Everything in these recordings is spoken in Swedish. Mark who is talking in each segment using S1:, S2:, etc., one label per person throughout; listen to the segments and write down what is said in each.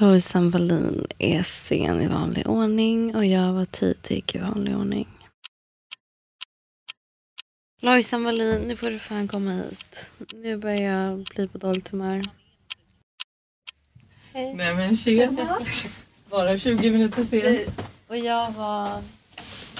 S1: Lojsan Wallin är sen i vanlig ordning och jag var tidig i vanlig ordning. Lojsan Wallin, nu får du fan komma hit. Nu börjar jag bli på dåligt humör.
S2: Nej men tjena. Bara 20 minuter sen.
S1: Du, och jag var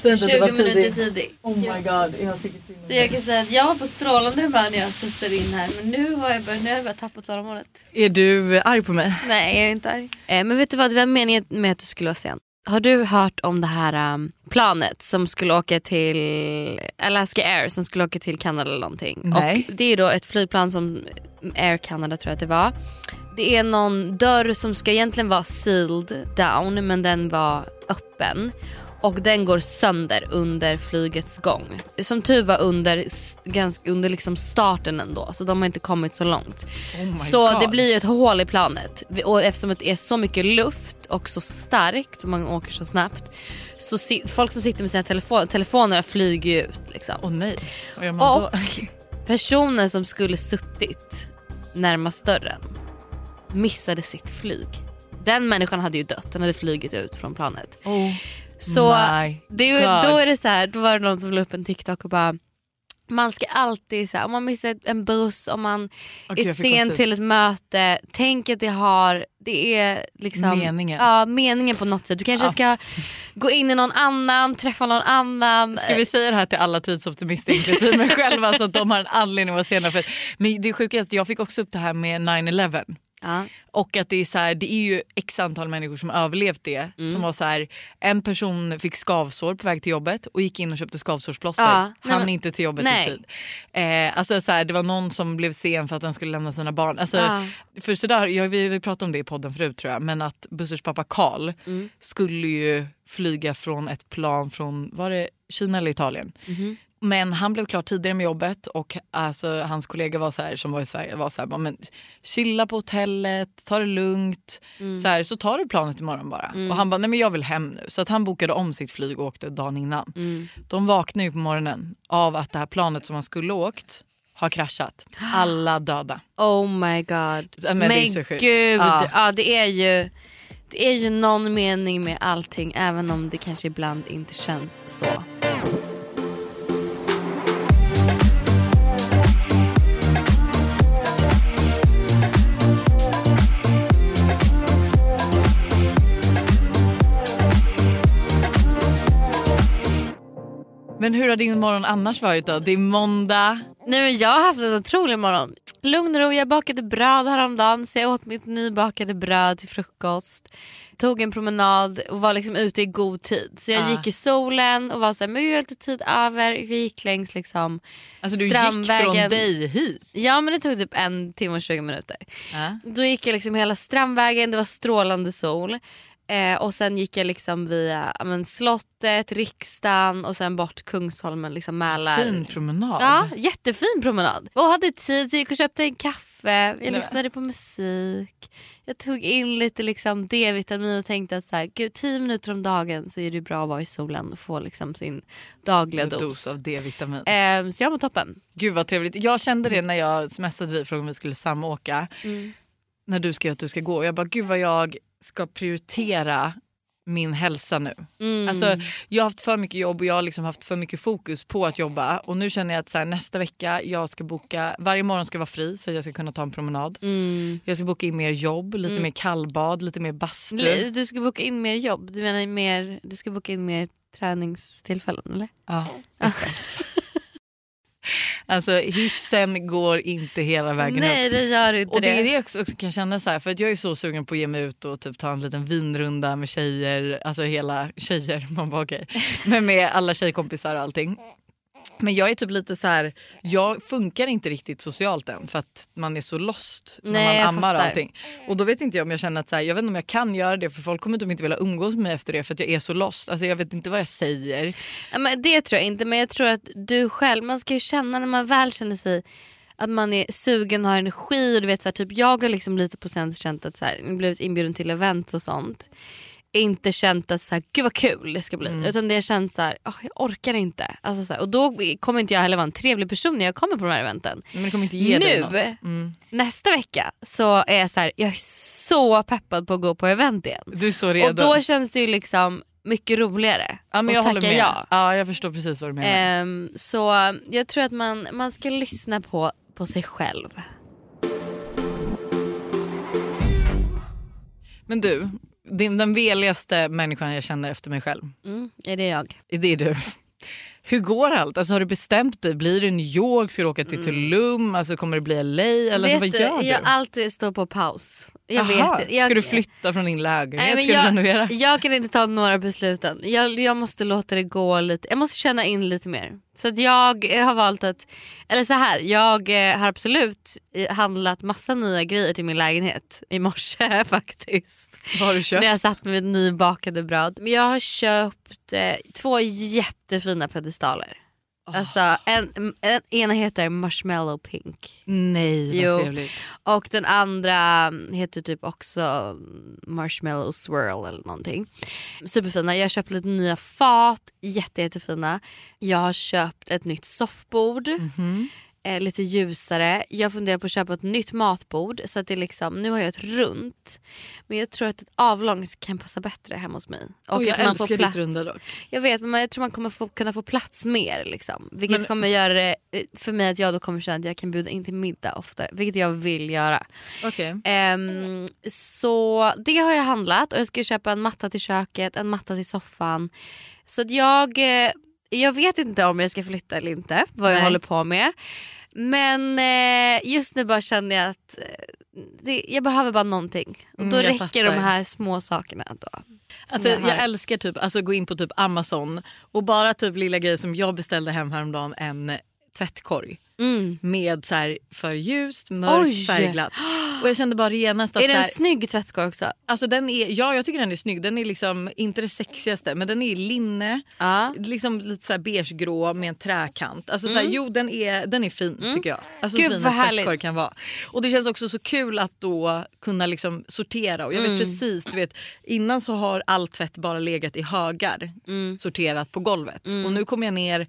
S2: Du
S1: 20
S2: var
S1: minuter
S2: tidig.
S1: tidig.
S2: Oh my god, jag tycker synd
S1: Så jag kan säga att jag var på strålande humör när jag studsade in här men nu har jag börjat, nu har jag börjat tappa tålamodet.
S2: Är du arg på mig?
S1: Nej jag är inte arg. Eh, men vet du vad, det var meningen med att du skulle vara sen. Har du hört om det här um, planet som skulle åka till Alaska Air som skulle åka till Kanada eller någonting?
S2: Nej.
S1: Och det är då ett flygplan som Air Canada tror jag att det var. Det är någon dörr som ska egentligen vara sealed down men den var öppen. Och den går sönder under flygets gång. Som tur var under, ganska, under liksom starten ändå så de har inte kommit så långt.
S2: Oh
S1: Så
S2: god.
S1: det blir ett hål i planet och eftersom det är så mycket luft och så starkt och man åker så snabbt så si- folk som sitter med sina telefoner, telefonerna flyger ju ut. Liksom.
S2: Åh nej, vad gör man
S1: Och
S2: då?
S1: personen som skulle suttit närmast dörren missade sitt flyg. Den människan hade ju dött, den hade flugit ut från planet.
S2: Oh
S1: Så det, då är det så här, då var det någon som la upp en TikTok och bara man ska alltid, så här, om man missar en buss, om man
S2: Okej,
S1: är sen till ett möte, tänk att det har, det är liksom
S2: Meningen.
S1: Ja, meningen på något sätt. Du kanske
S2: Ja.
S1: ska gå in i någon annan, träffa någon annan.
S2: Ska vi säga det här till alla tidsoptimister inklusive mig själva så att de har en anledning att vara sena? För, men det sjukaste, jag fick också upp det här med 9-11.
S1: Ja.
S2: Och att det är så här, det är ju x antal människor som överlevt det.
S1: Mm.
S2: Som var så här, en person fick skavsår på väg till jobbet och gick in och köpte skavsårsplåster.
S1: Ja,
S2: Han inte till jobbet
S1: nej.
S2: i tid. Eh, alltså så här, det var någon som blev sen för att han skulle lämna sina barn. Alltså,
S1: Ja.
S2: för så där, jag, vi vi pratade om det i podden förut tror jag. Men att Bussers pappa Karl
S1: Mm.
S2: skulle ju flyga från ett plan från var det Kina eller Italien.
S1: Mhm.
S2: Men han blev klar tidigare med jobbet och alltså, hans kollega var så här, som var i Sverige var så här, men chilla på hotellet, ta det lugnt.
S1: Mm.
S2: Så, här, så tar du planet imorgon bara. Och han bara, nej men jag vill hem nu. Så att han bokade om sitt flyg och åkte dagen innan.
S1: Mm.
S2: De vaknade ju på morgonen av att det här planet som han skulle åkt har kraschat. Alla döda.
S1: Oh my god.
S2: Men sjukt.
S1: gud,
S2: Ja.
S1: ja. det, är ju, det är ju någon mening med allting även om det kanske ibland inte känns så.
S2: Men hur har din morgon annars varit då? Det är måndag.
S1: Nej, men jag har haft en otrolig morgon. Lugn och ro, jag bakade bröd häromdagen så jag åt mitt nybakade bröd till frukost. Tog en promenad och var liksom ute i god tid. Så jag
S2: Ah.
S1: gick i solen och var såhär, men jag har lite tid över. Vi gick längs liksom
S2: Alltså du gick från
S1: Strandvägen.
S2: dig hit.
S1: Ja men det tog typ en timme och 20 minuter.
S2: Ja.
S1: Då gick jag liksom hela Strandvägen, det var strålande sol. Eh, och sen gick jag liksom via men, slottet, riksdagen och sen bort Kungsholmen, liksom Mälar.
S2: Fin promenad.
S1: Ja, jättefin promenad. Och hade tid så jag gick och köpte en kaffe, jag
S2: men-
S1: lyssnade på musik. Jag tog in lite liksom D-vitamin och tänkte att så här, gud, 10 minuter om dagen så är det bra att vara i solen och få liksom sin dagliga dos.
S2: dos av D-vitamin.
S1: Eh, så jag mår toppen.
S2: Gud vad trevligt. Jag kände det när jag smsade dig frågade om vi skulle samåka.
S1: Mm.
S2: När du skrev att du ska gå. Jag bara gud vad jag ska prioritera min hälsa nu.
S1: Mm.
S2: Alltså, jag har haft för mycket jobb och jag har liksom haft för mycket fokus på att jobba. Och nu känner jag att så här, nästa vecka jag ska boka, varje morgon ska vara fri så att jag ska kunna ta en promenad.
S1: Mm.
S2: Jag ska boka in mer jobb, lite
S1: Mm.
S2: mer kallbad, lite mer bastu.
S1: Du, du ska boka in mer jobb, du menar mer, du ska boka in mer träningstillfällen eller?
S2: Ja, exakt. alltså hissen går inte hela vägen upp.
S1: Nej det gör inte
S2: Och det är
S1: det.
S2: det jag också, också kan känna så här, för att jag är så sugen på att ge mig ut och typ ta en liten vinrunda med tjejer, alltså hela tjejer, man bara okej. Men med alla tjejkompisar och allting. Men jag är typ lite så här, jag funkar inte riktigt socialt än för att man är så lost när
S1: Nej,
S2: man ammar och allting. Och då vet inte jag om jag känner att så här, jag vet inte om jag kan göra det för folk kommer typ inte vilja umgås med mig efter det för att jag är så lost. Alltså jag vet inte vad jag säger.
S1: Ja, men det tror jag inte men jag tror att du själv, man ska ju känna när man väl känner sig att man är sugen och har energi och du vet så här, typ jag har liksom lite procent känt att så här, jag blivit inbjuden till event och sånt inte känt att så här, gud vad kul det ska bli.
S2: Mm.
S1: Utan det har känt så här, "Åh, jag orkar inte. Alltså, så här, och då kommer inte jag heller vara en trevlig person när jag kommer på de här eventen.
S2: Men det kommer inte ge
S1: Nu?
S2: Mm.
S1: Nästa vecka så är jag så här, jag är så peppad på att gå på event igen.
S2: Du är så redo.
S1: Och då känns det ju liksom mycket roligare
S2: ja, men jag
S1: att
S2: håller
S1: tacka
S2: med.
S1: ja.
S2: Ja, jag förstår precis vad du menar.
S1: Ehm, så jag tror att man, man ska lyssna på, på sig själv.
S2: Men du, din, den veligaste människan jag känner efter mig själv,
S1: Mm, är det jag?
S2: det är du. Hur går allt? Alltså, har du bestämt dig? Blir det New York? Ska du åka till Tulum? Alltså, kommer det bli LA? Eller alltså,
S1: vet
S2: vad gör du?
S1: jag alltid står på paus. Jag
S2: Aha,
S1: vet, jag,
S2: Ska du flytta från din lägenhet?
S1: Nej, jag-
S2: renovera?
S1: Jag kan inte ta några besluten. Jag, jag måste låta det gå lite. Jag måste känna in lite mer. Så att jag har valt att, eller så här, jag eh, har absolut eh, handlat massa nya grejer till min lägenhet i morse faktiskt.
S2: Vad har du köpt?
S1: När jag satt med nybakade bröd. Men jag har köpt eh, två jättefina pedestaler. Alltså en, en, ena heter Marshmallow Pink
S2: Nej, vad
S1: Jo.
S2: trevligt.
S1: och den andra heter typ också Marshmallow Swirl eller någonting. Superfina. Jag har köpt lite nya fat, jätte, jättefina. Jag har köpt ett nytt soffbord.
S2: Mhm.
S1: Eh, lite ljusare. Jag funderar på att köpa ett nytt matbord. Så att det liksom, nu har jag ett runt. Men jag tror att ett avlångt kan passa bättre hemma hos mig.
S2: Och jag
S1: att man
S2: älskar
S1: får plats.
S2: ditt runda dock.
S1: Jag vet men jag tror man kommer få, kunna få plats mer. Liksom. Vilket
S2: Men-
S1: kommer göra det eh, för mig att jag då kommer känna att jag kan bjuda in till middag oftare. Vilket jag vill göra.
S2: Okej.
S1: Ehm, så det har jag handlat och jag ska köpa en matta till köket, en matta till soffan. Så att jag, eh, jag vet inte om jag ska flytta eller inte, vad jag
S2: Nej.
S1: håller på med. Men eh, just nu bara känner jag att eh, det, jag behöver bara någonting. Och
S2: Mm,
S1: då
S2: jag
S1: räcker
S2: fattar.
S1: de här små sakerna då.
S2: Alltså, jag,
S1: har.
S2: älskar typ alltså, gå in på typ Amazon och bara typ lilla grejer som jag beställde hem häromdagen en tvättkorg
S1: mm.
S2: med så här för ljust, mörkt,
S1: Oj!
S2: färgglatt. Och jag kände bara genast att
S1: Är det en
S2: här,
S1: snygg tvättkorg också?
S2: alltså, den är, ja jag tycker den är snygg. Den är liksom inte det sexigaste men den är linne,
S1: Ja.
S2: liksom lite så här beigegrå med en träkant. Alltså, så här, jo den är, den är fin tycker jag. Alltså
S1: Mm. Gud,
S2: fin
S1: vad härligt.
S2: kan vara. Och det känns också så kul att då kunna liksom sortera. Och jag
S1: Mm.
S2: vet precis, du vet, innan så har all tvätt bara legat i högar
S1: Mm.
S2: sorterat på golvet. Och nu kommer jag ner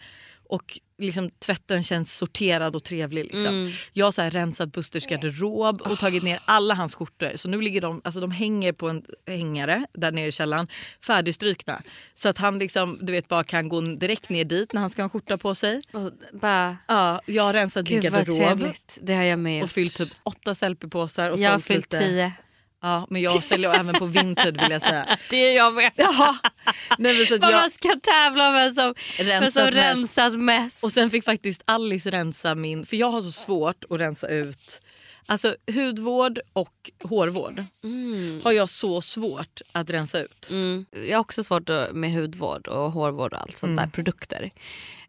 S2: och liksom, tvätten känns sorterad och trevlig. Liksom.
S1: Mm.
S2: Jag har så här rensat Busters garderob och tagit ner alla hans skjortor. Så nu ligger de, alltså de hänger på en hängare där nere i källaren färdigstrykna. Så att han liksom, du vet, bara kan gå direkt ner dit när han ska ha en skjorta på sig.
S1: Och bara,
S2: Ja, jag har rensat
S1: gud vad
S2: garderob
S1: trevligt. Det har jag med
S2: och fyllt typ åtta selfiepåsar. Och
S1: Jag har fyllt
S2: lite.
S1: tio.
S2: Ja, men jag säljer även på Vinted vill jag säga.
S1: Det är jag med.
S2: Ja. Nej, men så att jag,
S1: man ska tävla vem som vem som
S2: Rensat mest.
S1: rensat.
S2: Och sen fick faktiskt Alice rensa min, för jag har så svårt att rensa ut Alltså hudvård och hårvård har jag så svårt att rensa ut.
S1: Mm. Jag har också svårt med hudvård och hårvård och allt sånt där produkter.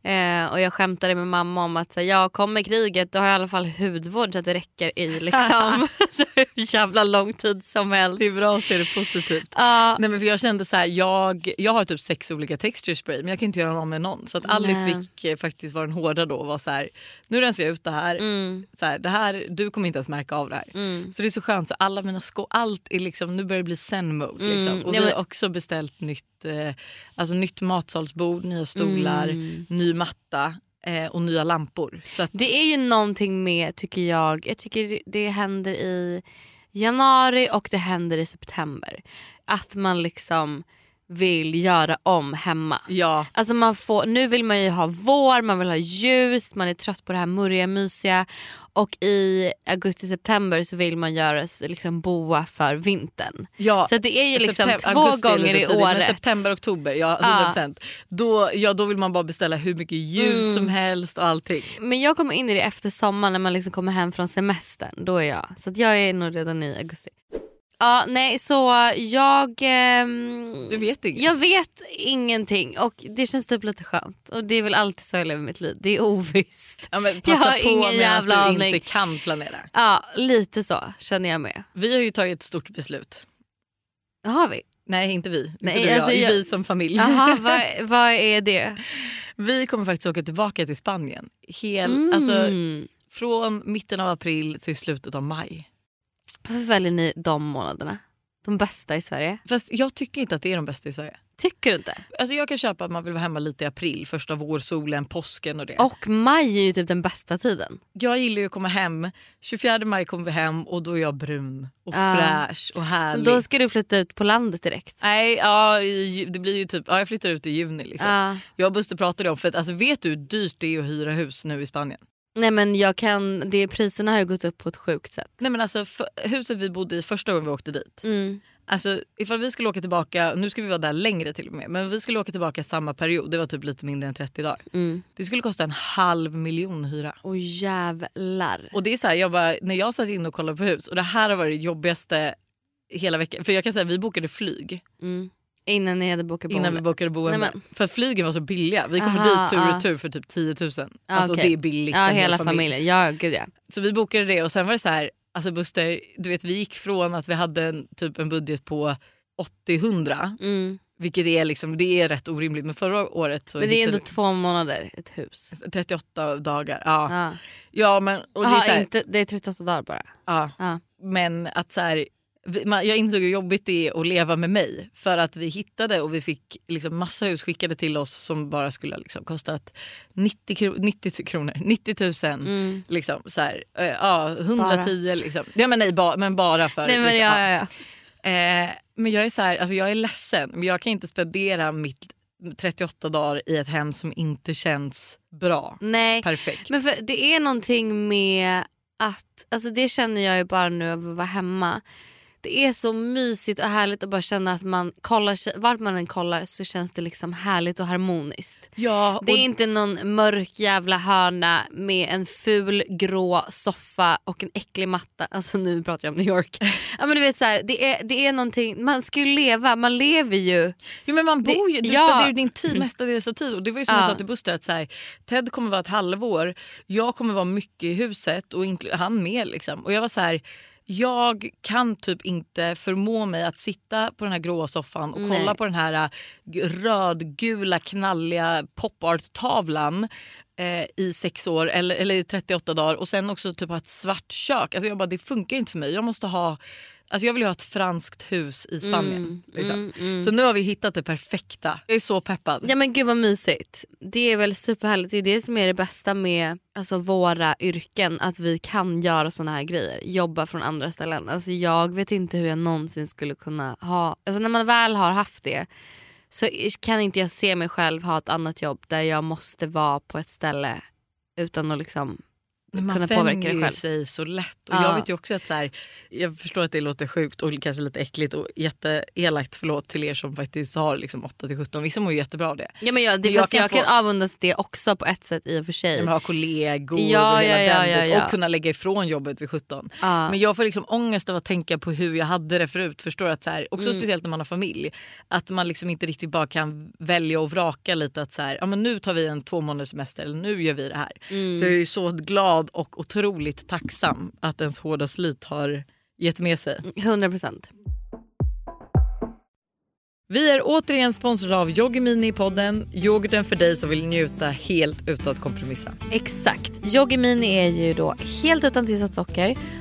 S1: Eh, och jag skämtade med mamma om att så, ja, kommer kriget då har jag i alla fall hudvård så att det räcker i liksom så jävla lång tid som helst.
S2: Det är bra att se det positivt.
S1: Ja,
S2: Nej, men för jag kände så här, jag, jag har typ sex olika texture spray men jag kan inte göra någon med någon. Så att Alice
S1: Nej.
S2: fick eh, faktiskt vara den hårda då och var så här, nu rensar jag ut det här.
S1: mm,
S2: Så här, det här. Du kommer inte ens märka av det här.
S1: mm.
S2: Så det är så skönt, så alla mina skor, allt är liksom, nu börjar det bli zen mode. Liksom.
S1: Mm,
S2: Och vi har också beställt nytt, eh, alltså nytt matsalsbord, nya stolar,
S1: Mm.
S2: ny matta eh, och nya lampor. Så att,
S1: Det är ju någonting med tycker jag, jag tycker det händer i januari och det händer i september. Att man liksom vill göra om hemma.
S2: ja,
S1: Alltså man får, nu vill man ju ha vår, man vill ha ljust, man är trött på det här murriga, mysiga. Och i augusti-september så vill man göra liksom boa för vintern.
S2: ja.
S1: Så det är ju liksom
S2: Septem-
S1: två gånger i året.
S2: September, oktober, ja
S1: Ja.
S2: 100%. Då, ja, då vill man bara beställa hur mycket ljus
S1: Mm.
S2: som helst och allting.
S1: Men jag kommer in i det efter sommaren när man liksom kommer hem från semestern. Då är jag. Så jag är nog redan i augusti. Ja, nej så jag... ehm,
S2: Du vet inget.
S1: jag vet ingenting och det känns typ lite skönt. Och det är väl alltid så jag lever mitt liv. Det är ovisst.
S2: Ja, men
S1: Jag
S2: passa
S1: har
S2: på
S1: ingen jävla
S2: du inte kan planera.
S1: Ja, lite så känner jag med.
S2: Vi har ju tagit ett stort beslut.
S1: Har vi.
S2: Nej inte vi,
S1: Nej,
S2: inte du
S1: alltså
S2: jag,
S1: jag-
S2: vi som familj.
S1: Jaha, vad, vad är det?
S2: Vi kommer faktiskt åka tillbaka till Spanien. Hel, alltså,
S1: Mm.
S2: från mitten av april till slutet av maj.
S1: Varför väljer ni de månaderna? De bästa i Sverige.
S2: Fast jag tycker inte att det är de bästa i Sverige.
S1: Tycker du inte?
S2: Alltså jag kan köpa att man vill vara hemma lite i april, första vårsolen, påsken och det.
S1: Och maj är ju typ den bästa tiden.
S2: Jag gillar ju att komma hem. 24 maj kommer vi hem och då är jag brun och
S1: Ja.
S2: fräsch och härlig.
S1: Då ska du flytta ut på landet direkt.
S2: Nej, ja, det blir ju typ, ja, jag flyttar ut i juni. Liksom.
S1: Ja.
S2: Jag och Buster pratade om, för att, alltså, vet du hur dyrt det är att hyra hus nu i Spanien?
S1: Nej men jag kan, det, priserna har ju gått upp på ett sjukt sätt.
S2: Nej men alltså för, Huset vi bodde i första gången vi åkte dit.
S1: Mm.
S2: Alltså ifall vi skulle åka tillbaka, nu ska vi vara där längre till och med, men vi skulle åka tillbaka samma period, det var typ lite mindre än 30 dagar.
S1: Mm.
S2: Det skulle kosta en halv miljon hyra.
S1: Och jävlar.
S2: Och det är så här, jag bara, när jag satt in och kollade på hus och det här har varit det jobbigaste hela veckan. För jag kan säga vi bokade flyg
S1: Mm. Innan ni hade bokat
S2: innan vi
S1: boende.
S2: bokade boende.
S1: Nej, men-
S2: För att flygen var så billiga. Vi
S1: Aha,
S2: dit tur och tur för typ 10 000.
S1: Ja,
S2: Alltså det är billigt för
S1: hela
S2: familj.
S1: familjen. Ja gud ja.
S2: Så vi bokade det och sen var det så här, alltså Buster, du vet vi gick från att vi hade en, typ en budget på 80-100
S1: Mm.
S2: vilket är liksom, det är rätt orimligt men förra året så
S1: Men det är ändå två månader ett hus.
S2: vi 38 dagar. Ja,
S1: Ja.
S2: ja men och det är
S1: Aha,
S2: så här,
S1: inte, det är 38 dagar bara.
S2: ja,
S1: Ja.
S2: men att så här, jag insåg hur jobbigt det är att leva med mig för att vi hittade och vi fick liksom massa hus skickade till oss som bara skulle ha liksom kostat 90, kro- 90 kronor, 90 000.
S1: Mm.
S2: Liksom, så här, eh, ja, 110 liksom. Ja, men, nej, ba, men bara för...
S1: Nej men
S2: liksom,
S1: ja, ja, ja.
S2: Eh, men jag är så här, alltså jag är ledsen men jag kan inte spendera mitt 38 dagar i ett hem som inte känns bra.
S1: Nej.
S2: Perfekt.
S1: Men för det är någonting med att, alltså det känner jag ju bara nu av att vara hemma. Det är så mysigt och härligt att bara känna att man kollar, vart man än kollar så känns det liksom härligt och harmoniskt.
S2: Ja,
S1: Det är
S2: och-
S1: inte någon mörk jävla hörna med en ful grå soffa och en äcklig matta. Alltså nu pratar jag om New York. ja, men du vet, så här, det, är, det är någonting, man ska ju leva, man lever ju.
S2: Jo, men man bor ju, du
S1: ja.
S2: spenderar ju din tid mestadels av tid. Och det var ju som
S1: Ja.
S2: jag sa till Buster att så här, Ted kommer vara ett halvår, jag kommer vara mycket i huset och han med. Liksom. Och jag var så här, jag kan typ inte förmå mig att sitta på den här gråa soffan och
S1: Nej.
S2: kolla på den här g- rödgula knalliga popart-tavlan eh, i sex år eller, eller i 38 dagar och sen också typ ha ett svart kök. Alltså jag bara, det funkar inte för mig. Jag måste ha Alltså jag vill ju ha ett franskt hus i Spanien.
S1: Mm,
S2: liksom.
S1: mm, mm.
S2: Så nu har vi hittat det perfekta. Jag är så peppad.
S1: Ja men gud vad mysigt. Det är väl superhärligt. Det är det som är det bästa med alltså, våra yrken. Att vi kan göra såna här grejer. Jobba från andra ställen. Alltså, jag vet inte hur jag någonsin skulle kunna ha... Alltså, när man väl har haft det så kan inte jag se mig själv ha ett annat jobb där jag måste vara på ett ställe utan att liksom
S2: man vänjer
S1: det själv.
S2: sig så lätt. Och
S1: Ja.
S2: Jag vet ju också att så här, jag förstår att det låter sjukt och kanske lite äckligt och jätteelakt förlåt till er som faktiskt har liksom 8 till 17. Vissa mår ju jättebra av det.
S1: Ja, men jag, det,
S2: Men jag kan
S1: jag
S2: få-
S1: kan avundas det också på ett sätt i och för sig.
S2: Man har kollegor
S1: Ja,
S2: och hela
S1: ja, ja, ja, ja.
S2: och kunna lägga ifrån jobbet vid 17.
S1: Ja.
S2: Men jag får liksom ångest av att tänka på hur jag hade det förut. Förstår att så här, också
S1: Mm.
S2: speciellt när man har familj. Att man liksom inte riktigt bara kan välja och vraka lite. att så här, ja, men Nu tar vi en två månaders semester eller nu gör vi det här.
S1: Mm.
S2: Så jag är så glad och otroligt tacksam att ens hårda slit har gett med sig.
S1: 100 procent.
S2: Vi är återigen sponsrade av Yoggi Mini i podden. Yoghurten för dig som vill njuta helt utan att kompromissa.
S1: Exakt. Yoggi Mini är ju då helt utan tillsatt socker,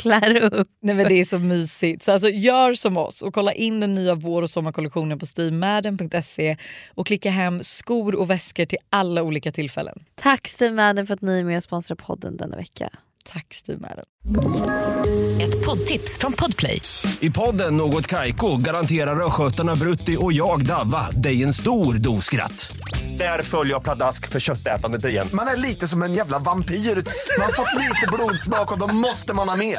S1: klär upp.
S2: Nej men Det är så mysigt. Så alltså, gör som oss och kolla in den nya vår och sommarkollektionen på stevemadden.se och klicka hem skor och väskor till alla olika tillfällen.
S1: Tack Steve Madden för att ni är med och sponsrar podden denna vecka.
S2: Tack Steve Madden.
S3: Ett poddtips från Podplay.
S4: I podden Något Kaiko garanterar östgötarna Brutti och jag, Davva, dig en stor dos skratt. Där följer jag pladask för köttätandet igen.
S5: Man är lite som en jävla vampyr. Man har fått lite blodsmak och då måste man ha mer.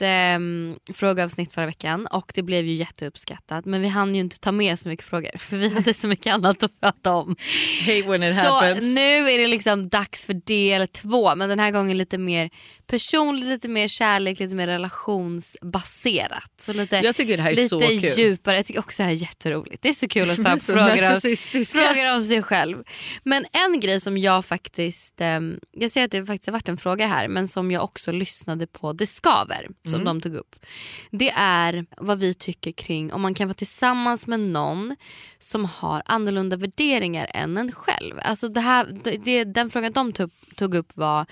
S1: um, frågeavsnitt förra veckan och det blev ju jätteuppskattat men vi hann ju inte ta med så mycket frågor för vi hade så mycket annat att prata om.
S2: Hey when it
S1: så
S2: happens.
S1: nu är det liksom dags för del två men den här gången lite mer personligt, lite mer kärlek, lite mer relationsbaserat. Så lite,
S2: Jag tycker det här är
S1: lite
S2: så kul.
S1: djupare. Jag tycker också det här är jätteroligt. Det är så kul att svara på frågor,
S2: narcissistiska.
S1: frågor om sig själv. Men en grej som jag faktiskt, ehm, jag ser att det faktiskt har varit en fråga här men som jag också lyssnade på Det skaver som
S2: Mm.
S1: de tog upp. Det är vad vi tycker kring om man kan vara tillsammans med någon som har annorlunda värderingar än en själv. Alltså det här, det, den frågan de tog, tog upp var,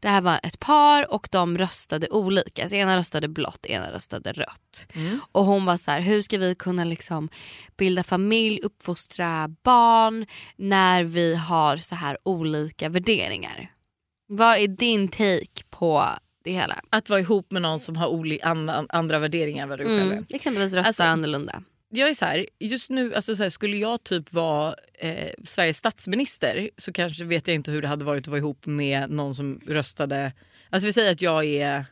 S1: det här var ett par och de röstade olika. Alltså ena röstade blått, ena röstade rött. Och hon var så här, hur ska vi kunna liksom bilda familj, uppfostra barn när vi har så här olika värderingar? Vad är din take på det hela?
S2: Att vara ihop med någon som har oli- an- andra värderingar än vad du själv är.
S1: Mm. Exempelvis röstar
S2: Alltså-
S1: annorlunda.
S2: Jag är så här, just nu, alltså så här, skulle jag typ vara eh, Sveriges statsminister så kanske vet jag inte hur det hade varit att vara ihop med någon som röstade... Alltså vi säger att jag är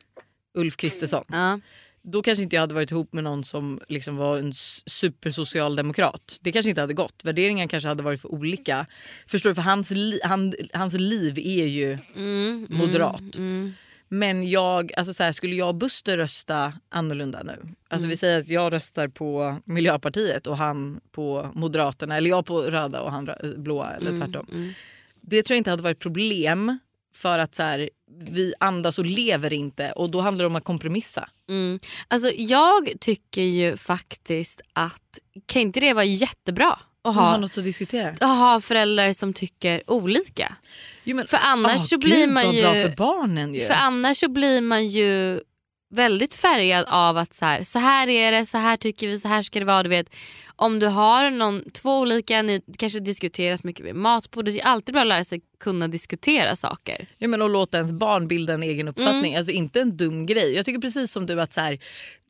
S2: Ulf Kristersson.
S1: Ja.
S2: Då kanske inte jag hade varit ihop med någon som liksom var en supersocialdemokrat. Det kanske inte hade gått. Värderingarna kanske hade varit för olika. Förstår du? För hans, li- han, hans liv är ju
S1: Mm,
S2: moderat.
S1: mm.
S2: Men jag, alltså så här, skulle jag och Buster rösta annorlunda nu? Alltså vi säger att jag röstar på Miljöpartiet och han på Moderaterna eller jag på röda och han rö- blåa eller tvärtom. Det tror jag inte hade varit problem för att så här, vi andas och lever inte och då handlar det om att kompromissa.
S1: Mm. Alltså jag tycker ju faktiskt att kan inte det vara jättebra att
S2: Ha något att diskutera.
S1: att ha föräldrar som tycker olika?
S2: Jo, men,
S1: För annars
S2: Åh,
S1: så blir
S2: Gud,
S1: man ju...
S2: bra för barnen ju.
S1: För annars så blir man ju väldigt färgad av att så här, så här är det, så här tycker vi, så här ska det vara. Du vet, om du har någon, två olika, ni kanske diskuteras mycket vid matbordet. Det är alltid bra att lära sig kunna diskutera saker.
S2: Ja, men och låta ens barn bilda en egen uppfattning.
S1: Mm.
S2: Alltså inte en dum grej. Jag tycker precis som du att så här,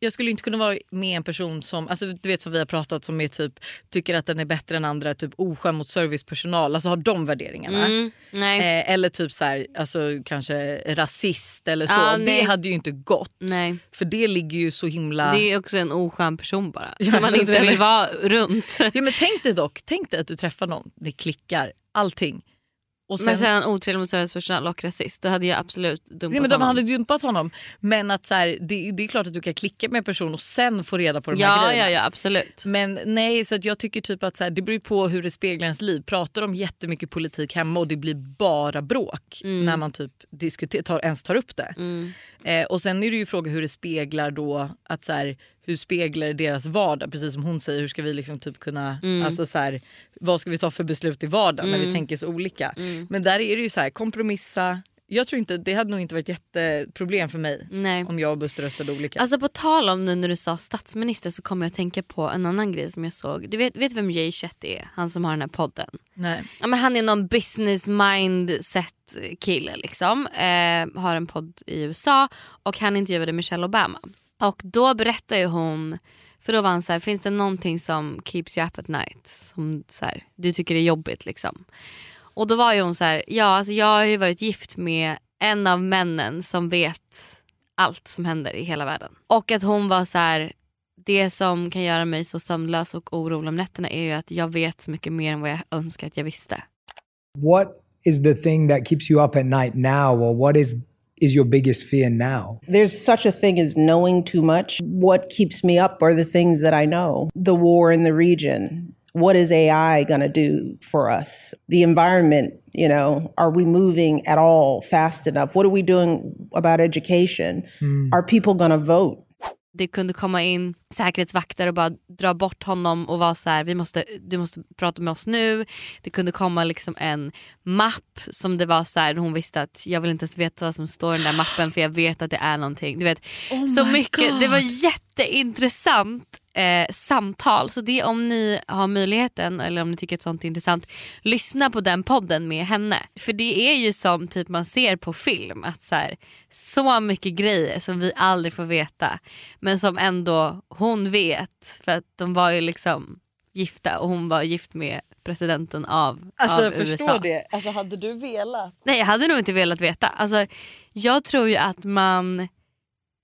S2: jag skulle inte kunna vara med en person som, alltså du vet som vi har pratat som är typ tycker att den är bättre än andra, typ oskön mot servicepersonal, alltså har de värderingarna.
S1: Mm.
S2: Eh, eller typ så här, alltså kanske rasist eller så.
S1: Ja,
S2: det
S1: nej.
S2: hade ju inte gått.
S1: nej.
S2: För det ligger ju så himla...
S1: Det är också en oskön person bara.
S2: Ja,
S1: som man inte vill vara runt.
S2: Ja, men tänk dig dock, tänk dig att du träffar någon, det klickar, allting. Och
S1: Men sen otrevlig mot servicepersonal och rasist, då hade jag absolut dumpat
S2: Nej, men de
S1: honom.
S2: hade dumpat honom. Men att så här, det, det är klart att du kan klicka med en person och sen få reda på de här
S1: Ja,
S2: grejerna.
S1: ja, ja absolut.
S2: Men nej, så jag tycker typ att så här, det beror på hur det speglar ens liv. Pratar de jättemycket politik hemma och det blir bara bråk
S1: Mm.
S2: när man typ diskuter, tar, ens tar upp det. Eh, och sen är det ju fråga hur det speglar då att så här, hur speglar deras vardag? Precis som hon säger, hur ska vi liksom typ kunna, alltså så här, vad ska vi ta för beslut i vardagen när vi tänker så olika? Men där är det ju så här, kompromissa. Jag tror inte, det hade nog inte varit jätteproblem för mig
S1: Nej.
S2: om jag och Buster röstade olika.
S1: Alltså på tal om nu när du sa statsminister så kommer jag att tänka på en annan grej som jag såg. Du vet, vet vem Jay Shetty är? Han som har den här podden.
S2: Nej.
S1: Ja, men han är någon business mindset kille liksom. Eh, har en podd i USA och han intervjuade Michelle Obama. Och då berättar ju hon, för då var han så här, finns det någonting som keeps you up at night? Som så här, du tycker är jobbigt liksom. Och då var ju hon så här, ja alltså jag har ju varit gift med en av männen som vet allt som händer i hela världen. Och att hon var så här, det som kan göra mig så sömnlös och orolig om nätterna är ju att jag vet så mycket mer än vad jag önskar att jag visste.
S6: what is the thing that keeps you up at night now or what is is your biggest fear now
S7: There's such a thing as knowing too much. What keeps me up are the things that I know. The war in the region. What is AI going to do for us? The environment, you know, are we moving at all fast enough? What are we doing about education? Are people going to vote?
S1: det kunde komma in säkerhetsvakter och bara dra bort honom och vara så här, vi måste, du måste prata med oss nu. Det kunde komma liksom en mapp som det var så här, hon visste att jag vill inte ens veta vad som står i den där mappen för jag vet att det är någonting. Du vet, så mycket, det var jätteintressant eh, samtal. Så det om ni har möjligheten eller om ni tycker att sånt är intressant, lyssna på den podden med henne. För det är ju som typ man ser på film, att så, här, så mycket grejer som vi aldrig får veta men som ändå hon vet för att de var ju liksom gifta och hon var gift med presidenten av,
S2: Alltså
S1: av USA.
S2: det. Alltså hade du velat?
S1: Nej jag hade nog inte velat veta. Alltså, jag tror ju att man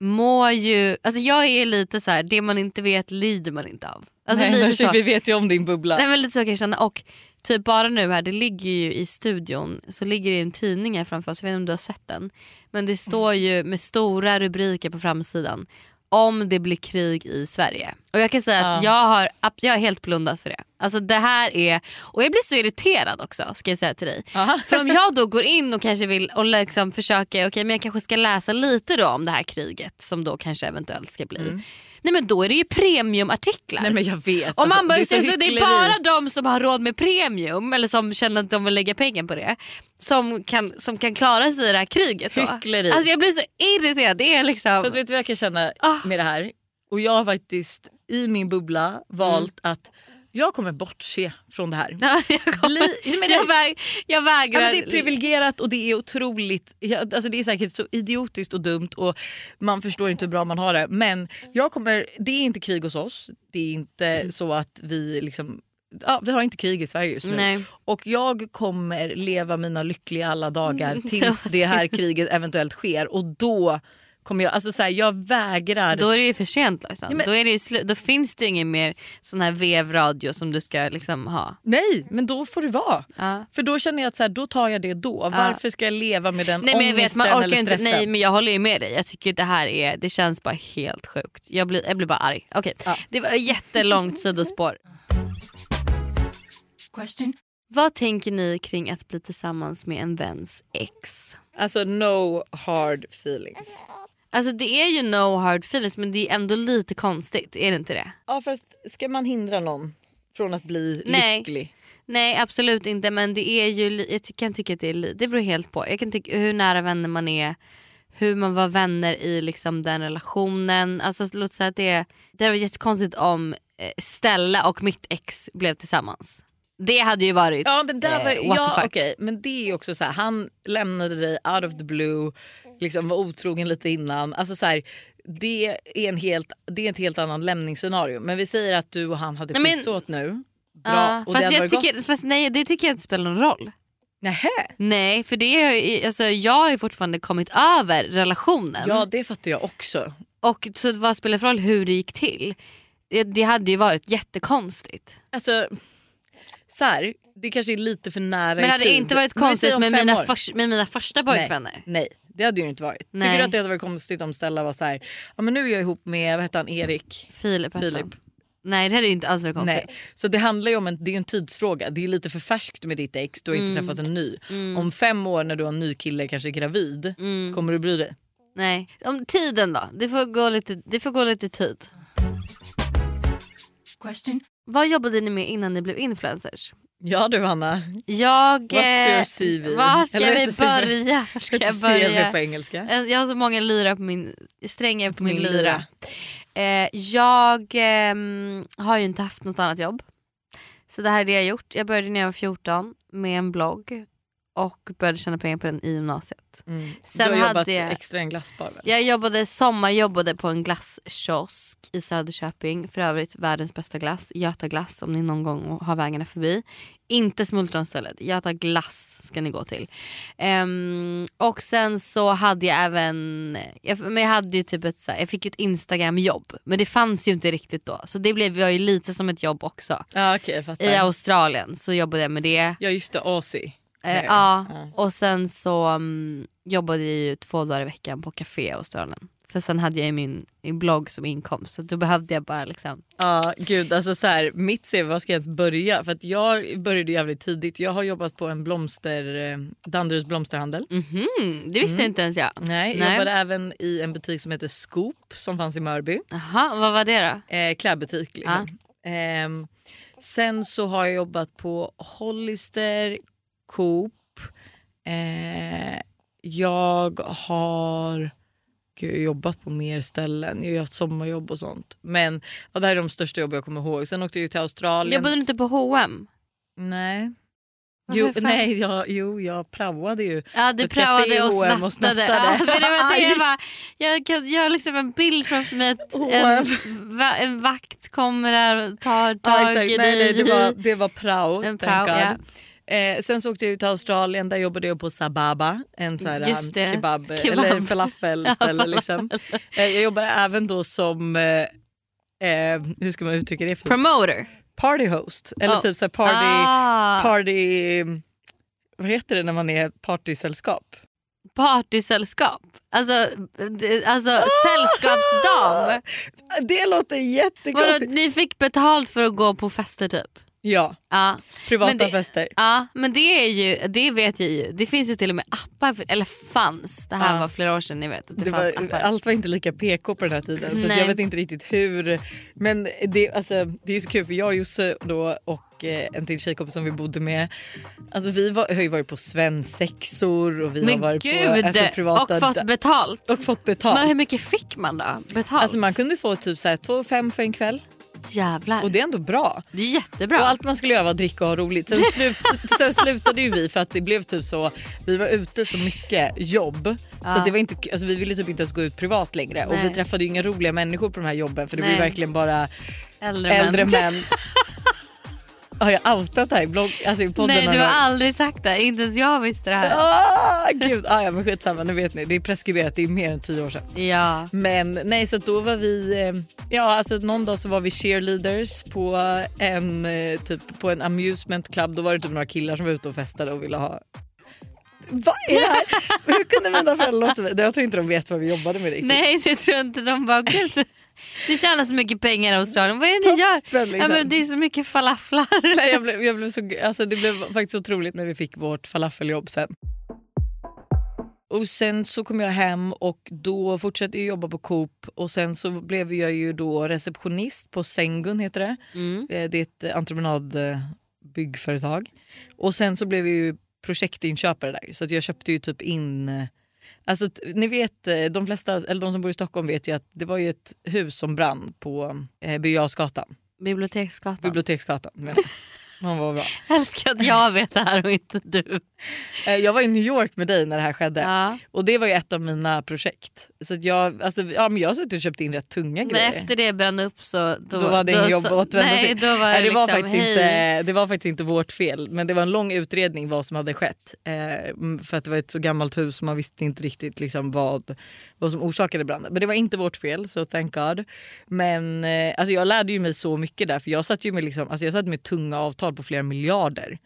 S1: mår ju, alltså jag är lite så här, det man inte vet lider man inte av. Alltså
S2: Nej,
S1: lite så.
S2: Vi vet ju om din bubbla.
S1: Nej, men lite så kan jag känna. Och typ bara nu här, det ligger ju i studion så ligger det en tidning här framför oss, jag vet inte om du har sett den. Men det står ju med stora rubriker på framsidan om det blir krig i Sverige. Och jag kan säga att jag har, jag har helt blundat för det. Alltså det här är, och jag blir så irriterad också ska jag säga till dig. För om jag då går in och kanske vill och liksom försöka, okej men jag kanske ska läsa lite då om det här kriget som då kanske eventuellt ska bli. Nej men då är det ju premiumartiklar.
S2: Nej men jag vet.
S1: Och man bara,
S2: Alltså,
S1: så
S2: det är så
S1: det är bara de som har råd med premium eller som känner att de vill lägga pengar på det som kan, som kan klara sig i det här kriget. Då.
S2: Hyckleri.
S1: Alltså jag blir så irriterad. Det är liksom...
S2: Fast vet du vad jag kan känna
S1: Ah.
S2: med det här? Och jag har faktiskt i min bubbla valt
S1: Mm.
S2: att jag kommer bortse från det här.
S1: Ja, jag, kommer,
S2: Bli- men
S1: jag,
S2: det-
S1: väg, jag
S2: Ja,
S1: vägrar.
S2: men det är privilegierat och det är otroligt, ja, alltså det är säkert så idiotiskt och dumt och man förstår inte hur bra man har det. Men jag kommer, det är inte krig hos oss. Det är inte
S1: Mm.
S2: så att vi liksom Ja, vi har inte krig i Sverige just nu.
S1: Nej.
S2: Och jag kommer leva mina lyckliga alla dagar tills det här kriget eventuellt sker. Och då kommer jag, alltså så här, jag vägrar.
S1: Då är det ju för sent Lojsan.
S2: Ja, men-
S1: då, är det ju slu- då finns det ingen mer sån här vevradio som du ska liksom ha.
S2: Nej, men då får det vara.
S1: Ja.
S2: För då känner jag att så här, då tar jag det då. Varför ska jag leva med den
S1: Nej men jag vet man orkar
S2: eller
S1: inte. Nej men jag håller ju med dig. Jag tycker det här är, det känns bara helt sjukt. Jag blir, jag blir bara arg. Okej, det var ett jättelångt sidospår. Vad tänker ni kring att bli tillsammans med en väns ex?
S2: Alltså no hard feelings.
S1: Alltså det är ju no hard feelings men det är ändå lite konstigt, är det inte det?
S2: Ja fast ska man hindra någon från att bli
S1: Nej.
S2: lycklig?
S1: Nej absolut inte men det är ju, jag kan tycka att det är li- det beror helt på. Jag kan tycka hur nära vänner man är, hur man var vänner i liksom den relationen. Alltså låt säga att det, det var jättekonstigt om eh, Stella och mitt ex blev tillsammans. Det hade ju varit
S2: Ja men, där var,
S1: eh, what
S2: ja,
S1: the fuck.
S2: okej, men det är också så här, han lämnade dig out of the blue, liksom var otrogen lite innan. Alltså så här, det, är en helt, det är ett helt annat lämningsscenario. Men vi säger att du och han hade
S1: Nej,
S2: åt nu. Bra,
S1: Ja,
S2: och det
S1: fast,
S2: hade
S1: jag
S2: gott.
S1: tycker, fast nej det tycker jag inte spelar någon roll.
S2: Nähä?
S1: Nej för det är, alltså, jag har ju fortfarande kommit över relationen.
S2: Ja det fattar jag också.
S1: Och så vad spelar det för roll hur det gick till? Det, det hade ju varit jättekonstigt.
S2: Alltså, så här, det kanske är lite för nära
S1: Men hade det
S2: tid.
S1: inte varit konstigt
S2: om
S1: med
S2: fem
S1: mina,
S2: år.
S1: förs- med mina första pojkvänner?
S2: Nej, nej, det hade ju inte varit.
S1: Nej.
S2: Tycker du att det hade varit konstigt om Stella var så här, ja men nu är jag ihop med vad heter han, Erik?
S1: Filip, hette
S2: Filip.
S1: Nej det hade ju inte alls varit konstigt.
S2: Nej. Så det handlar ju om en, det är en tidsfråga. Det är lite för färskt med ditt ex, du har inte
S1: Mm.
S2: träffat en ny. Om fem år när du har en ny kille, kanske är gravid,
S1: Mm.
S2: kommer du bry dig?
S1: Nej. Om tiden då? Det får gå lite, det får gå lite tid. Vad jobbade ni med innan ni blev influencers?
S2: Ja du Hanna.
S1: Jag...
S2: What's your
S1: eh,
S2: CV?
S1: Var ska
S2: Eller
S1: vi börja? Var ska jag
S2: Ett CV
S1: börja?
S2: på engelska.
S1: Eh, Jag har så många lyra på min, strängar på min,
S2: Min
S1: lyra.
S2: lyra.
S1: Eh, jag ehm, har ju inte haft något annat jobb. Så det här är det jag gjort. Jag började när jag var 14 med en blogg och började tjäna pengar på den i gymnasiet.
S2: Mm.
S1: Sen
S2: du har jobbat
S1: hade jag-
S2: extra i en glassbar väl?
S1: Jag jobbade sommarjobbade på en glasskiosk i Söderköping. För övrigt världens bästa glass, Göta glass om ni någon gång har vägarna förbi. Inte smultronstället, Göta glass ska ni gå till. Ehm, och sen så hade jag även, jag, men jag hade ju typ ett, jag fick ett Instagram-jobb. Men det fanns ju inte riktigt då. Så det blev jag ju lite som ett jobb också.
S2: Jag fattar.
S1: I Australien så jobbade jag med det.
S2: Ja just det, Aussie.
S1: Eh, ja, och sen så mm, jobbade jag ju två dagar i veckan på café i Australien. För sen hade jag ju min, blogg som inkomst så då behövde jag bara liksom.
S2: Ja gud alltså så här, mitt CV, var ska jag ens börja? För att jag började jävligt tidigt. Jag har jobbat på en blomster, eh, Danderyds blomsterhandel.
S1: Mhm, det visste inte ens jag.
S2: Nej, jag jobbade även i en butik som heter Scoop som fanns i Mörby.
S1: Jaha, vad var det då?
S2: Eh, klädbutik liksom. Ehm, sen så har jag jobbat på Hollister, Coop. Eh, jag har jag har jobbat på mer ställen. Jag har haft sommarjobb och sånt. Men ja, det här är de största jobb jag kommer ihåg. Sen åkte jag ju till Australien.
S1: Jobbade du inte på H&M?
S2: Nej. Jo, nej jag, jo, jag praoade ju.
S1: Ja du praoade och
S2: H&M
S1: snattade.
S2: och snattade.
S1: Ja, det var det jag, bara, jag, kan, jag har liksom en bild framför mig att en,
S2: H&M.
S1: en vakt kommer där och tar
S2: Ja,
S1: tag
S2: exakt.
S1: i
S2: nej, nej,
S1: dig.
S2: det, var, det var prao.
S1: En prao,
S2: God. Eh, sen så åkte jag ut till Australien, där jobbade jag på Sababa, en sån här kebab,
S1: Kebab.
S2: eller falafelställe. liksom. eh, jag jobbade även då som, eh, eh, hur ska man uttrycka det? Fint?
S1: Promoter.
S2: Party host, eller
S1: Oh.
S2: typ så party,
S1: Ah.
S2: party, vad heter det när man är partysällskap?
S1: Partysällskap. Alltså, alltså sällskapsdam.
S2: Det låter
S1: Vadå,
S2: jättekonstigt.
S1: ni fick betalt för att gå på fester typ?
S2: Ja,
S1: Ja.
S2: privata
S1: det-
S2: fester.
S1: Ja men det är ju, det vet jag ju. Det finns ju till och med appar, för, eller fanns, det här
S2: Ja.
S1: var flera år sedan ni vet. Det,
S2: Det var, allt var inte lika PK på den här tiden så jag vet inte riktigt hur. Men det, alltså, det är så kul för jag och Josse då och eh, en till tjejkompis som vi bodde med. Alltså vi var, har ju varit på svensexor och vi har
S1: Men
S2: varit
S1: gud!
S2: på alltså, privata
S1: och fått betalt.
S2: och fått betalt.
S1: Men hur mycket fick man då? Betalt?
S2: Alltså man kunde få typ så här 2 5 för en kväll
S1: Jävlar.
S2: och det är ändå bra.
S1: det är jättebra.
S2: Och allt man skulle göra var att dricka och ha roligt. Sen, slut, sen slutade ju vi för att det blev typ så, vi var ute så mycket jobb så att det var inte, alltså vi ville typ inte ens gå ut privat längre och
S1: Nej.
S2: vi träffade ju inga roliga människor på de här jobben för det
S1: Nej.
S2: blev verkligen bara
S1: Äldre,
S2: äldre
S1: män.
S2: män. Har jag outat det här i, blogg, alltså i podden?
S1: Nej du har aldrig sagt det, inte ens jag visste det här.
S2: Ah, gud, ah, ja, men skitsamma nu vet ni det är preskriberat, det är mer än tio år sedan.
S1: Ja.
S2: Men nej så då var vi, eh, ja alltså någon dag så var vi cheerleaders på en, eh, typ, på en amusement club. Då var det typ några killar som var ute och festade och ville ha vad är det här? Hur kunde mina föräldrar låta mig? Jag tror inte de vet vad vi jobbade med riktigt.
S1: Nej det tror jag inte de bara gud. Ni tjänar så mycket pengar i Australien, vad är det ni gör?
S2: Liksom.
S1: Ja, men det är så mycket falaflar.
S2: Nej, jag blev, jag blev så, alltså det blev faktiskt otroligt när vi fick vårt falafeljobb sen. Och sen så kom jag hem och då fortsatte jag jobba på Coop och sen så blev jag ju då receptionist på Sengun heter det. Eh, Det är ett entreprenadbyggföretag. Och sen så blev jag ju projektinköpare där så att jag köpte ju typ in Alltså, ni vet, eh, de flesta, eller de som bor i Stockholm vet ju att det var ju ett hus som brann på eh, Birger
S1: Biblioteksgatan.
S2: Biblioteksgatan. Man var bra.
S1: Älskar att jag vet det här och inte du.
S2: Eh, Jag var i New York med dig när det här skedde
S1: Ja.
S2: och det var ju ett av mina projekt. Så jag, alltså, ja, men jag har suttit och köpt in rätt tunga
S1: Men
S2: grejer.
S1: efter det brann upp så då,
S2: då var det ingen jobb att
S1: så-
S2: återvända
S1: Nej
S2: till.
S1: då var det,
S2: det, var
S1: liksom,
S2: faktiskt
S1: hej.
S2: inte, det var faktiskt inte vårt fel men det var en lång utredning vad som hade skett. Eh, för att det var ett så gammalt hus och man visste inte riktigt liksom vad, vad som orsakade branden. Men det var inte vårt fel så thank God. Men eh, alltså, jag lärde ju mig så mycket där för jag satt ju med, liksom, alltså, jag satt med tunga avtal på flera miljarder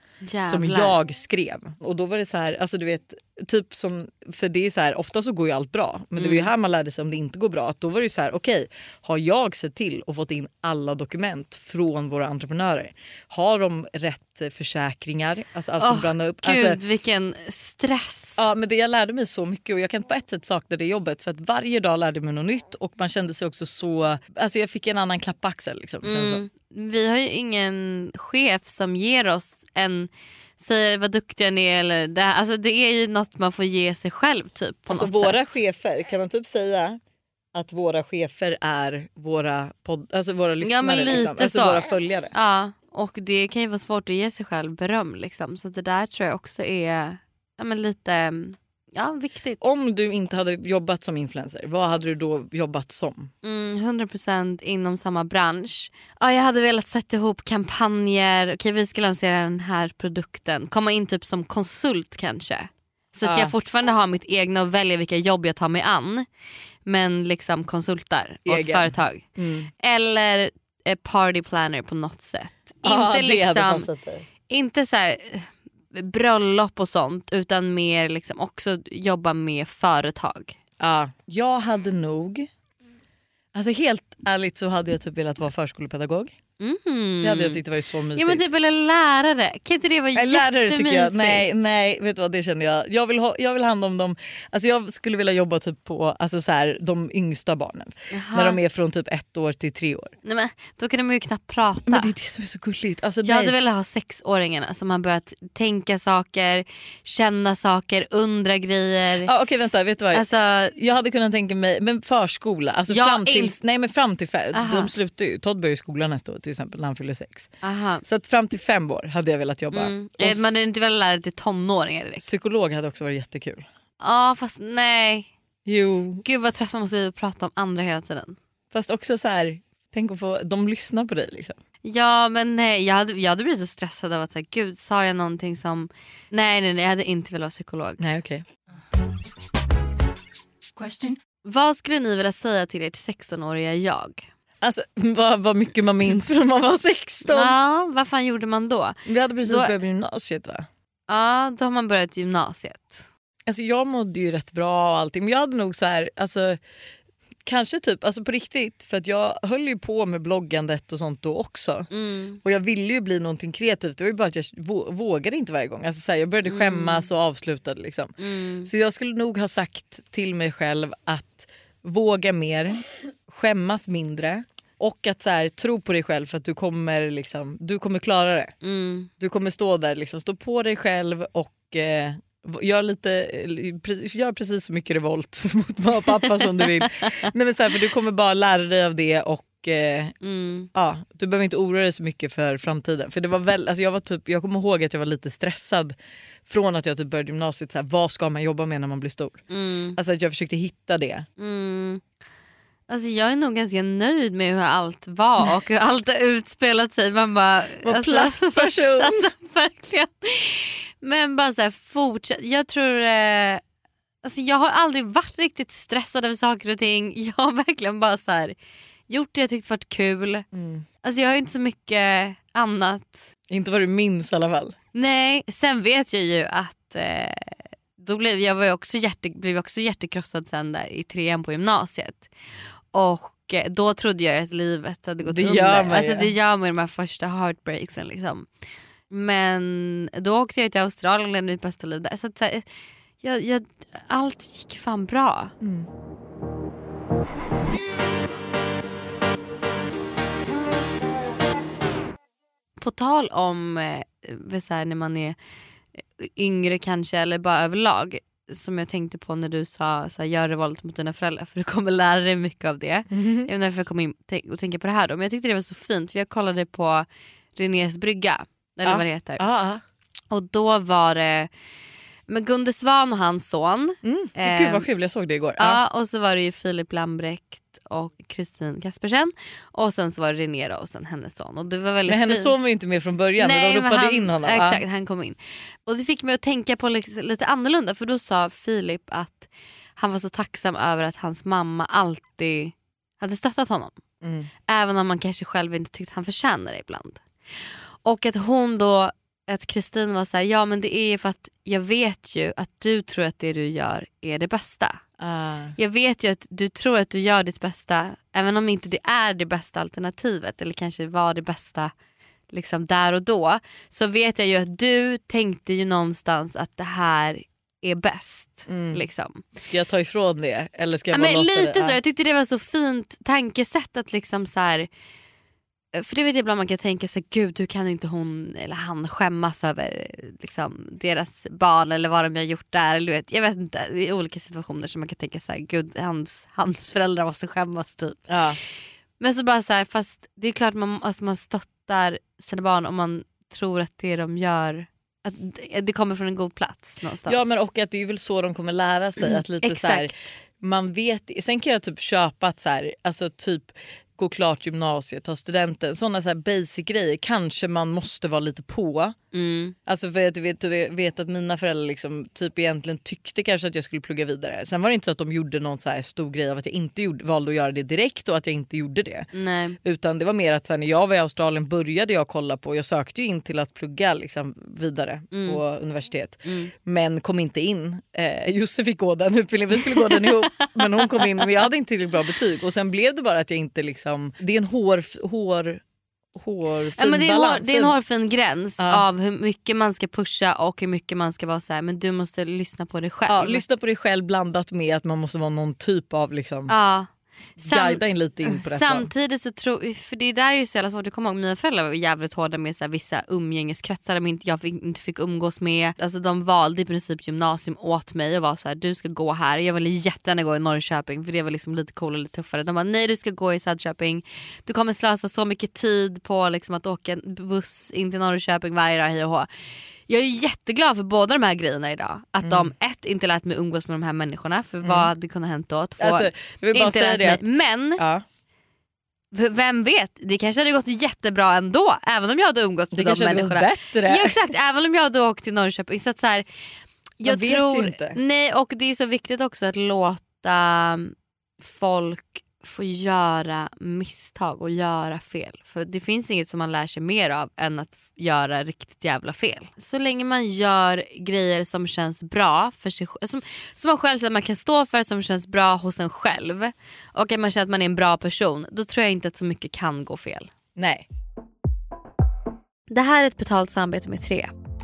S2: som
S1: Jävlar.
S2: jag skrev. Och då var det så här, alltså du vet, typ som, för det är så här, ofta så går ju allt bra. Men det var ju
S1: Mm.
S2: här man lärde sig om det inte går bra. Att då var det så här, okej, har jag sett till och fått in alla dokument från våra entreprenörer? Har de rätt försäkringar? Alltså allt som
S1: Åh,
S2: brann upp.
S1: Gud
S2: Alltså,
S1: vilken stress.
S2: Ja men det, jag lärde mig så mycket och jag kan på ett sätt sakna det jobbet för att varje dag lärde jag mig något nytt och man kände sig också så, alltså jag fick en annan klapp på axeln. Liksom, som.
S1: Mm. Vi har ju ingen chef som ger oss en säger vad duktiga ni är. Eller det, här. alltså det är ju något man får ge sig själv typ. På
S2: Alltså våra
S1: sätt.
S2: chefer, kan man typ säga att våra chefer är våra, podd, alltså våra lyssnare?
S1: lite
S2: liksom. alltså
S1: så.
S2: våra följare.
S1: Ja, och det kan ju vara svårt att ge sig själv beröm. Liksom. Så det där tror jag också är ja, men lite ja, viktigt.
S2: Om du inte hade jobbat som influencer, vad hade du då jobbat som?
S1: Mm, 100% inom samma bransch. Ja, jag hade velat sätta ihop kampanjer. Okej, vi ska lansera den här produkten. Komma in typ som konsult kanske. Så att
S2: Ja.
S1: jag fortfarande har mitt egna och väljer vilka jobb jag tar mig an. Men liksom konsultar åt
S2: Egen.
S1: företag.
S2: Mm.
S1: Eller eh, party planner på något sätt.
S2: Ja,
S1: inte liksom, inte så här, bröllop och sånt utan mer liksom också jobba med företag.
S2: Ja, jag hade nog... Alltså helt ärligt så hade jag typ velat vara förskolepedagog.
S1: Mm.
S2: Det hade jag tyckt var så mysigt.
S1: Ja men typ eller lärare, kan inte det vara
S2: Nej, lärare tycker jag. Nej, nej, vet du vad det känner jag. Jag vill, ha, jag vill hand om dem. Alltså jag skulle vilja jobba typ på alltså så här, de yngsta barnen.
S1: Jaha.
S2: När de är från typ ett år till tre år.
S1: Nej, men, då kan de ju knappt prata.
S2: Men det är det som är så gulligt. Alltså,
S1: jag
S2: nej.
S1: hade velat ha sexåringarna som har börjat tänka saker, känna saker, undra grejer.
S2: Ja, Okej vänta, vet du vad?
S1: Alltså,
S2: jag hade kunnat tänka mig men förskola, alltså fram till, nej, men fram till fem, de slutar ju, Todd börjar i skolan nästa år till exempel när han fyller sex.
S1: aha.
S2: Så att fram till fem år hade jag velat jobba.
S1: Mm.
S2: Och
S1: Eh, Man hade inte velat lära till tonåringar direkt.
S2: Psykolog hade också varit jättekul.
S1: Ja fast nej.
S2: Jo,
S1: Gud vad trött man måste bli att prata om andra hela tiden.
S2: fast också så här, tänk att få, de lyssnar på dig liksom.
S1: Ja men nej, jag hade, jag hade blivit så stressad av att säga gud sa jag någonting som... Nej nej nej jag hade inte velat vara psykolog.
S2: Nej okej.
S1: Vad skulle ni vilja säga till ert 16-åriga jag?
S2: Alltså vad, vad mycket man minns från man var 16.
S1: Ja, vad fan gjorde man då?
S2: Vi hade precis
S1: Då-
S2: börjat gymnasiet va?
S1: Ja, då har man börjat gymnasiet.
S2: Alltså jag mådde ju rätt bra och allting men jag hade nog så här, alltså Kanske typ, alltså på riktigt, för att jag höll ju på med bloggandet och sånt då också.
S1: Mm.
S2: Och jag ville ju bli någonting kreativt, det var ju bara att jag vå- vågade inte varje gång. Alltså så här, jag började skämmas och avslutade liksom.
S1: Mm.
S2: Så jag skulle nog ha sagt till mig själv att våga mer, skämmas mindre och att så här, tro på dig själv för att du kommer, liksom, du kommer klara det.
S1: Mm.
S2: Du kommer stå där, liksom, stå på dig själv och eh, gör, lite, eh, gör precis så mycket revolt mot mamma och pappa som du vill. Nej, men så här, för du kommer bara lära dig av det och eh,
S1: Mm.
S2: ja, du behöver inte oroa dig så mycket för framtiden. För det var väl, alltså jag, var typ, jag kommer ihåg att jag var lite stressad från att jag typ började gymnasiet. Så här, vad ska man jobba med när man blir stor?
S1: Mm.
S2: Alltså att jag försökte hitta det.
S1: Mm. Alltså jag är nog ganska nöjd med hur allt var och hur allt har utspelat sig. Man bara,
S2: Vad platt person.
S1: alltså, verkligen. Men bara så här, fortsätt. Jag tror... Eh, alltså jag har aldrig varit riktigt stressad över saker och ting. Jag har verkligen bara så här, gjort det jag tyckte varit kul. Alltså jag har inte så mycket annat.
S2: Inte vad du minns i alla fall.
S1: Nej, sen vet jag ju att eh, då blev jag var ju också, hjärte, blev också hjärtekrossad sen där i trean på gymnasiet. Och eh, då trodde jag att livet hade gått
S2: Det
S1: under.
S2: gör man ju.
S1: alltså, det gör man i de här första heartbreaksen. Liksom. Men då åkte jag till Australien och levde mitt bästa liv där. Så att, så här, jag, jag, allt gick fan bra. På tal om eh, så här, när man är yngre kanske eller bara överlag som jag tänkte på när du sa så här, gör revolt mot dina föräldrar för du kommer lära dig mycket av det. Jag vet inte varför jag kom in och tänka på det här då men jag tyckte det var så fint för jag kollade på Renés brygga eller
S2: Ja.
S1: vad det heter.
S2: Ah.
S1: Och då var det med Gunde Svan och hans son.
S2: Mm.
S1: Ehm,
S2: Gud vad kul, jag såg det igår.
S1: Ja, och så var det ju Filip Lambrecht och Kristin Kaspersen. Och sen så var det René och sen hennes son. Och det var väldigt
S2: Men hennes son var ju inte med från början men de ropade
S1: han,
S2: in honom.
S1: Exakt, han kom in. Och det fick mig att tänka på lite, lite annorlunda för då sa Filip att han var så tacksam över att hans mamma alltid hade stöttat honom.
S2: Mm.
S1: Även om man kanske själv inte tyckte han förtjänade det ibland. Och att hon då att Kristin var så här, ja men det är för att jag vet ju att du tror att det du gör är det bästa.
S2: Ah.
S1: Jag vet ju att du tror att du gör ditt bästa även om inte det är det bästa alternativet eller kanske var det bästa liksom där och då. Så vet jag ju att du tänkte ju någonstans att det här är bäst. Liksom.
S2: Ska jag ta ifrån det eller ska jag
S1: Ja, men lite
S2: det?
S1: så, jag tyckte det var så fint tankesätt att liksom så här. För det vet jag ibland man kan tänka sig, gud hur kan inte hon eller han skämmas över liksom, deras barn eller vad de har gjort där. Eller, vet, jag vet inte, i olika situationer som man kan tänka sig, gud hans, hans föräldrar måste skämmas typ.
S2: Ja.
S1: Men så bara så här, fast det är klart man, alltså man stöttar sina barn om man tror att det de gör att det- kommer från en god plats någonstans.
S2: ja men och att det är väl så de kommer lära sig. att lite så här,
S1: Exakt.
S2: man vet, Sen kan jag typ köpa att så här, alltså typ gå klart gymnasiet, ta studenten, sådana så basic grejer kanske man måste vara lite på.
S1: Mm.
S2: Alltså för jag vet, vet, vet att mina föräldrar liksom typ egentligen tyckte kanske att jag skulle plugga vidare. Sen var det inte så att de gjorde någon så stor grej av att jag inte gjorde, valde att göra det direkt och att jag inte gjorde det.
S1: Nej.
S2: Utan det var mer att när jag var i Australien började jag kolla på, jag sökte ju in till att plugga liksom, vidare på universitet. Men kom inte in. Eh, Jussi fick gå den utbildningen, vi skulle gå den ihop. men hon kom in men jag hade inte tillräckligt bra betyg. Och sen blev det bara att jag inte liksom, det är en hår, hår, hårfin
S1: Ja, det, är hår, det är en hårfin gräns
S2: Ja.
S1: av hur mycket man ska pusha och hur mycket man ska vara så här, men du måste lyssna på dig själv.
S2: Ja, lyssna på dig själv blandat med att man måste vara någon typ av liksom,
S1: Ja. Sam-
S2: guida in lite in på plan.
S1: Samtidigt så tror för det där är ju så jävla svårt att komma ihåg. Mina föräldrar var jävligt hårda med så vissa umgängeskretsar de inte, jag fick, inte fick umgås med. Alltså de valde i princip gymnasium åt mig och var så här: du ska gå här. Jag ville jättegärna gå i Norrköping för det var liksom lite coolare och lite tuffare. De bara nej du ska gå i Söderköping. Du kommer slösa så mycket tid på liksom, att åka en buss in till Norrköping varje dag. Hej och hå. Jag är jätteglad för båda de här grejerna idag. Att
S2: Mm.
S1: de ett inte lät mig umgås med de här människorna för vad hade kunnat hänt då? Två,
S2: Alltså,
S1: inte
S2: det
S1: mig.
S2: att,
S1: Men
S2: ja,
S1: vem vet, det kanske hade gått jättebra ändå även om jag hade umgås med
S2: det
S1: de människorna.
S2: bättre.
S1: Ja exakt, även om jag hade åkt till Norrköping. Så att så här, jag
S2: vet ju
S1: tror,
S2: inte.
S1: Nej och det är så viktigt också att låta folk få göra misstag och göra fel. För det finns inget som man lär sig mer av än att göra riktigt jävla fel. Så länge man gör grejer som känns bra för sig som, som man själv att man kan stå för, som känns bra hos en själv och att man känner att man är en bra person, då tror jag inte att så mycket kan gå fel.
S2: Nej.
S1: Det här är ett betalt samarbete med Tre.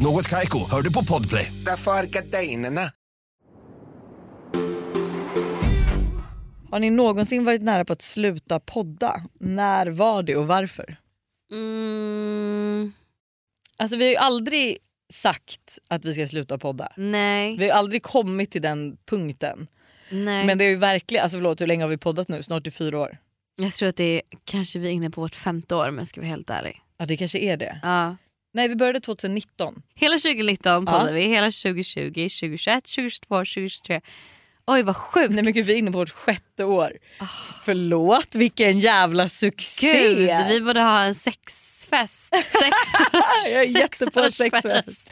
S4: Något Kaiko, hör du på Podplay.
S5: Därför är gardinerna.
S2: Har ni någonsin varit nära på att sluta podda? När var det och varför?
S1: Mm,
S2: Alltså vi har ju aldrig sagt att vi ska sluta podda.
S1: nej,
S2: Vi har aldrig kommit till den punkten.
S1: nej.
S2: Men det är ju verkligen, alltså förlåt hur länge har vi poddat nu? Snart i fyra år.
S1: Jag tror att det är kanske vi är inne på vårt femte år om jag ska vara helt ärlig.
S2: Ja det kanske är det.
S1: Ja.
S2: Nej vi började 2019.
S1: Hela 2019 poddade vi, hela 2020, 2021, 2022, 2023. Oj vad sjukt.
S2: Nej men gud vi är inne på vårt sjätte år. Förlåt vilken jävla succé.
S1: Gud, vi borde ha en sexfest. Sex
S2: Jag är jätte på sexfest.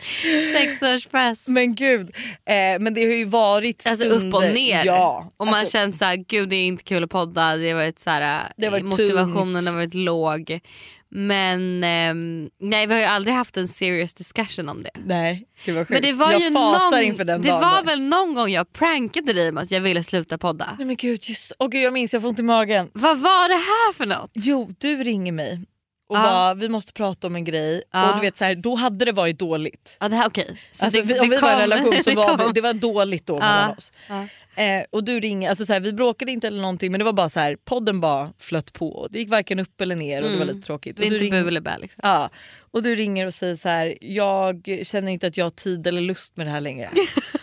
S1: Sexårsfest.
S2: Men gud, eh, men det har ju varit
S1: Alltså
S2: stunder.
S1: upp och ner.
S2: Ja.
S1: Och man
S2: alltså,
S1: känner så här, gud det är inte kul att podda. Det har varit så här,
S2: Det har varit
S1: motivationen
S2: tungt.
S1: har varit låg. Men ehm, nej vi har ju aldrig haft en serious discussion om det.
S2: Nej, det var sjukt.
S1: Men det var
S2: jag
S1: ju
S2: fasar
S1: någon,
S2: inför den
S1: det
S2: dagen.
S1: var
S2: där.
S1: väl någon gång jag prankade dig med att jag ville sluta podda.
S2: Nej men gud, just, åh gud jag minns jag får ont i magen.
S1: Vad var det här för något?
S2: Jo, du ringer mig och
S1: Ja.
S2: bara vi måste prata om en grej
S1: Ja.
S2: och du vet så här, då hade det varit dåligt.
S1: Ja det här okej. Så
S2: Alltså,
S1: det-
S2: vi,
S1: det
S2: om vi var i en
S1: kom-
S2: relation så
S1: det
S2: var
S1: kom.
S2: det var dåligt då mellan oss. Eh, och du ringer, alltså så här, vi bråkade inte eller någonting men det var bara så här, podden bara flöt på. Och det gick varken upp eller ner och det var lite tråkigt.
S1: Det är
S2: och, du
S1: inte
S2: ringer,
S1: bu eller bä liksom.
S2: ja, och du ringer och säger så här, jag känner inte att jag har tid eller lust med det här längre.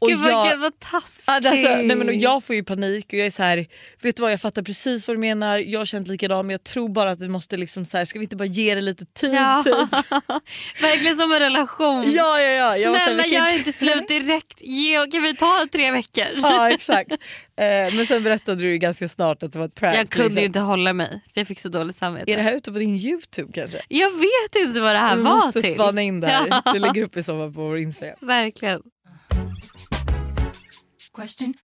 S2: och
S1: Gud
S2: jag-
S1: gud, vad taskigt.
S2: Alltså, nej, men och jag får ju panik och jag är så här, vet du vad jag fattar precis vad du menar, jag har känt likadant men jag tror bara att vi måste liksom så här, ska vi inte bara ge det lite tid?
S1: Ja.
S2: Typ?
S1: Verkligen som en relation.
S2: Ja, ja, ja. Jag här,
S1: Snälla
S2: vi kan
S1: gör inte slut direkt. Ge, kan vi ta tre veckor?
S2: Ja exakt. Eh, men sen berättade du ganska snart att det var ett prank.
S1: Jag kunde
S2: liksom.
S1: ju inte hålla mig för jag fick så dåligt samvete.
S2: Är det här ute på din youtube kanske?
S1: Jag vet inte vad det här
S2: Vi
S1: var
S2: måste
S1: till.
S2: spana in det här. Vi lägger upp i sommar på vår instagram.
S1: Verkligen.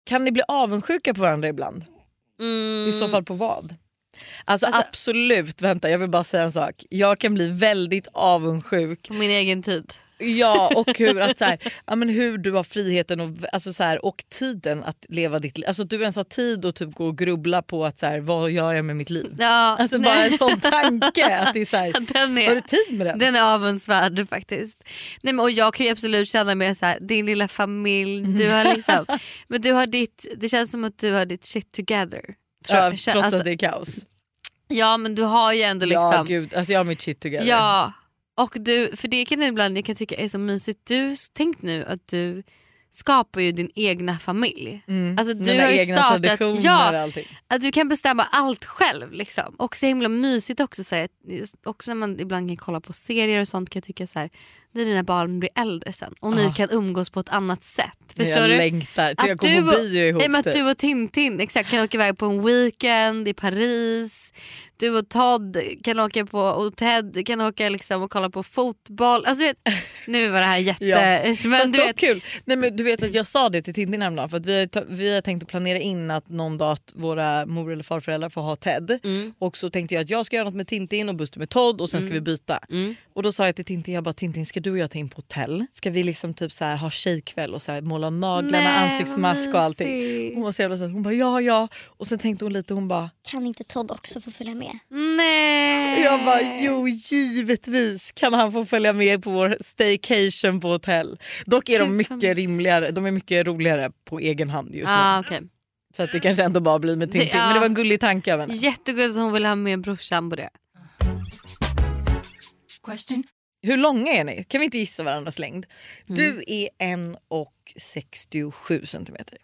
S2: Kan ni bli avundsjuka på varandra ibland?
S1: Mm.
S2: I så fall på vad? Alltså,
S1: Alltså-
S2: absolut, vänta jag vill bara säga en sak. Jag kan bli väldigt avundsjuk
S1: På min egen tid.
S2: Ja och hur, att så här, ja, men hur du har friheten och, alltså så här, och tiden att leva ditt liv. Alltså att du ens har tid att typ gå och grubbla på att så här, vad gör jag med mitt liv.
S1: Ja,
S2: Alltså
S1: nej.
S2: bara en sån tanke. Att det är så här,
S1: Den är,
S2: har du tid med den?
S1: Den är avundsvärd faktiskt. Nej, men, och jag kan ju absolut känna mig så här, din lilla familj, du har liksom, men du har ditt, det känns som att du har ditt shit together. Tror
S2: ja, trots
S1: alltså,
S2: att det är kaos.
S1: Ja men du har ju ändå liksom,
S2: Ja gud, alltså jag har mitt shit together.
S1: ja. Och du, för det kan jag ibland jag kan tycka är så mysigt, du, tänk nu att du skapar ju din egna familj.
S2: Mm.
S1: Alltså, du
S2: Mina
S1: har ju
S2: egna
S1: startat-
S2: traditioner
S1: ja.
S2: och allting.
S1: Att du kan bestämma allt själv. Liksom. Och så himla mysigt också. Så här, också när man ibland kan kolla på serier och sånt kan jag tycka så här, när dina barn blir äldre sen och ni
S2: Ah.
S1: kan umgås på ett annat sätt. Förstår
S2: jag
S1: du?
S2: längtar till jag
S1: Att
S2: går
S1: du,
S2: på bio ihop.
S1: nej, att
S2: typ.
S1: du och Tintin exakt, kan åka iväg på en weekend i Paris. Du och Todd kan åka på och Ted kan åka liksom och kolla på fotboll. Alltså, vet, nu var det här jätte...
S2: Ja.
S1: Men
S2: Fast
S1: du vet,
S2: kul. Nej, men du vet att jag sa det till Tintin häromdagen för att vi har, vi har tänkt att planera in att någon dag att våra mor eller farföräldrar får ha Ted.
S1: Mm.
S2: Och så tänkte jag att jag ska göra något med Tintin och Buster med Todd och sen ska vi byta.
S1: Mm.
S2: Och då sa jag till Tintin, jag bara Tintin ska du och jag ta in på hotell? Ska vi liksom typ så här ha tjejkväll och så här måla naglarna,
S1: Nej,
S2: ansiktsmask och allting? Hon var så jävla söt. Hon bara ja ja. Och sen tänkte hon lite hon bara
S8: Kan inte Todd också få följa med?
S1: nej.
S2: jag bara jo givetvis kan han få följa med på vår staycation på hotell. Dock är
S1: Gud,
S2: de mycket rimligare, de är mycket roligare på egen hand just nu.
S1: Ah, okay.
S2: Så att det kanske ändå bara blir med Tintin.
S1: Det- ja.
S2: Men det var en gullig tanke av henne.
S1: Jättegulligt att hon vill ha med brorsan på det.
S2: Hur långa är ni? Kan vi inte gissa varandras längd?
S1: Mm.
S2: Du är 1,67 centimeter.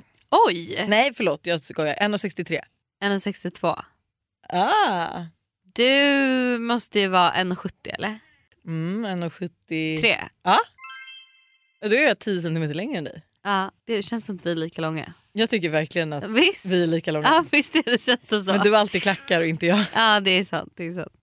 S1: Oj!
S2: Nej förlåt jag skojar, 1,63.
S1: 1,62.
S2: Ah.
S1: Du måste ju vara 1,70 eller?
S2: Mm, 1,70.
S1: 3?
S2: Ja. Då är jag 10 centimeter längre än dig.
S1: Ja, det känns som att vi är lika långa.
S2: Jag tycker verkligen att
S1: Visst?
S2: vi är lika långa.
S1: Ja visst är det känns det så.
S2: Men du har alltid klackar och inte jag.
S1: Ja det är sant. Det är sant.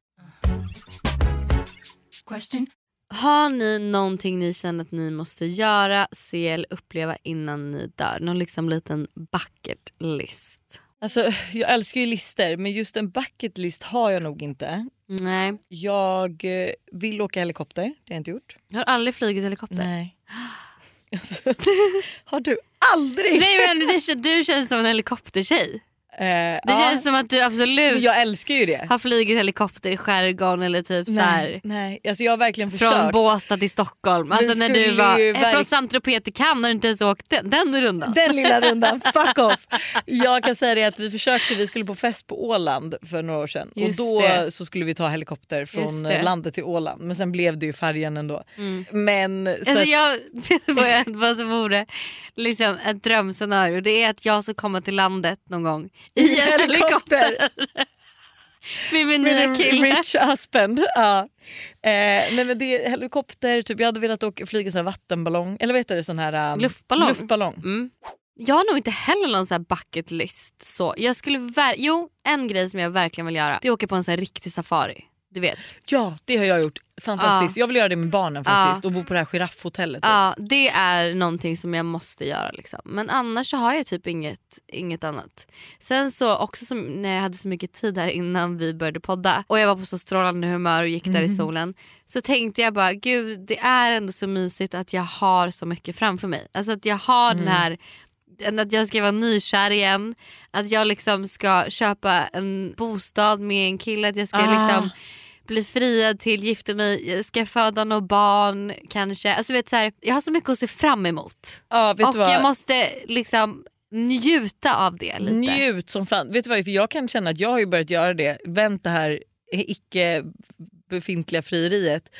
S1: Har ni någonting ni känner att ni måste göra, se eller uppleva innan ni dör? Någon liksom liten bucket list?
S2: Alltså, jag älskar ju lister men just en bucket list har jag nog inte.
S1: Nej.
S2: Jag eh, vill åka helikopter, det har jag inte gjort.
S1: Jag har aldrig flugit helikopter.
S2: Nej. Alltså, har du aldrig?
S1: Nej men det, du känns som en helikoptertjej.
S2: Eh,
S1: Det
S2: ja,
S1: känns som att du absolut
S2: men jag älskar ju det.
S1: har flugit helikopter i skärgården eller typ så här.
S2: Nej, nej. Alltså, jag har verkligen
S1: Från
S2: försökt.
S1: Båstad till Stockholm. Alltså när du var
S2: ju
S1: eh,
S2: verk-
S1: från Saint Tropez till Cannes har du inte ens åkt den, den rundan.
S2: Den lilla rundan, fuck off. Jag kan säga det att vi försökte, vi skulle på fest på Åland för några år sedan
S1: Just
S2: och då
S1: det.
S2: så skulle vi ta helikopter från
S1: det.
S2: landet till Åland men sen blev det ju färjan ändå. Men så
S1: Alltså
S2: att,
S1: jag, vad som vore liksom ett drömscenario det är att jag ska komma till landet någon gång i en helikopter. Med min nya kille.
S2: Rich husband. Ja. Eh, nej men det är helikopter, typ, jag hade velat åka, flyga sån här vattenballong. Eller vad heter det? Sån här, um,
S1: Luftballong.
S2: luftballong.
S1: Mm. Jag har nog inte heller någon sån här bucket list. Så. Jag skulle jo, en grej som jag verkligen vill göra det är att åka på en sån riktig safari. Du vet.
S2: Ja det har jag gjort. Fantastiskt. Jag vill göra det med barnen faktiskt
S1: Ja.
S2: och bo på det här giraffhotellet. typ.
S1: Ja, det är någonting som jag måste göra. Liksom. Men annars så har jag typ inget, inget annat. Sen så också som när jag hade så mycket tid här innan vi började podda och jag var på så strålande humör och gick där i solen. Så tänkte jag bara gud det är ändå så mysigt att jag har så mycket framför mig. Alltså att jag har den här att jag ska vara nykär igen, att jag liksom ska köpa en bostad med en kille, att jag ska
S2: Ah.
S1: liksom bli friad till, gifta mig, jag ska föda några barn kanske. Alltså, vet, så här, jag har så mycket att se fram emot.
S2: Ja, vet
S1: och
S2: vad?
S1: jag måste liksom njuta av det lite.
S2: Njut som fan. Vet du vad, för jag kan känna att jag har börjat göra det. Vänt det här icke befintliga frieriet.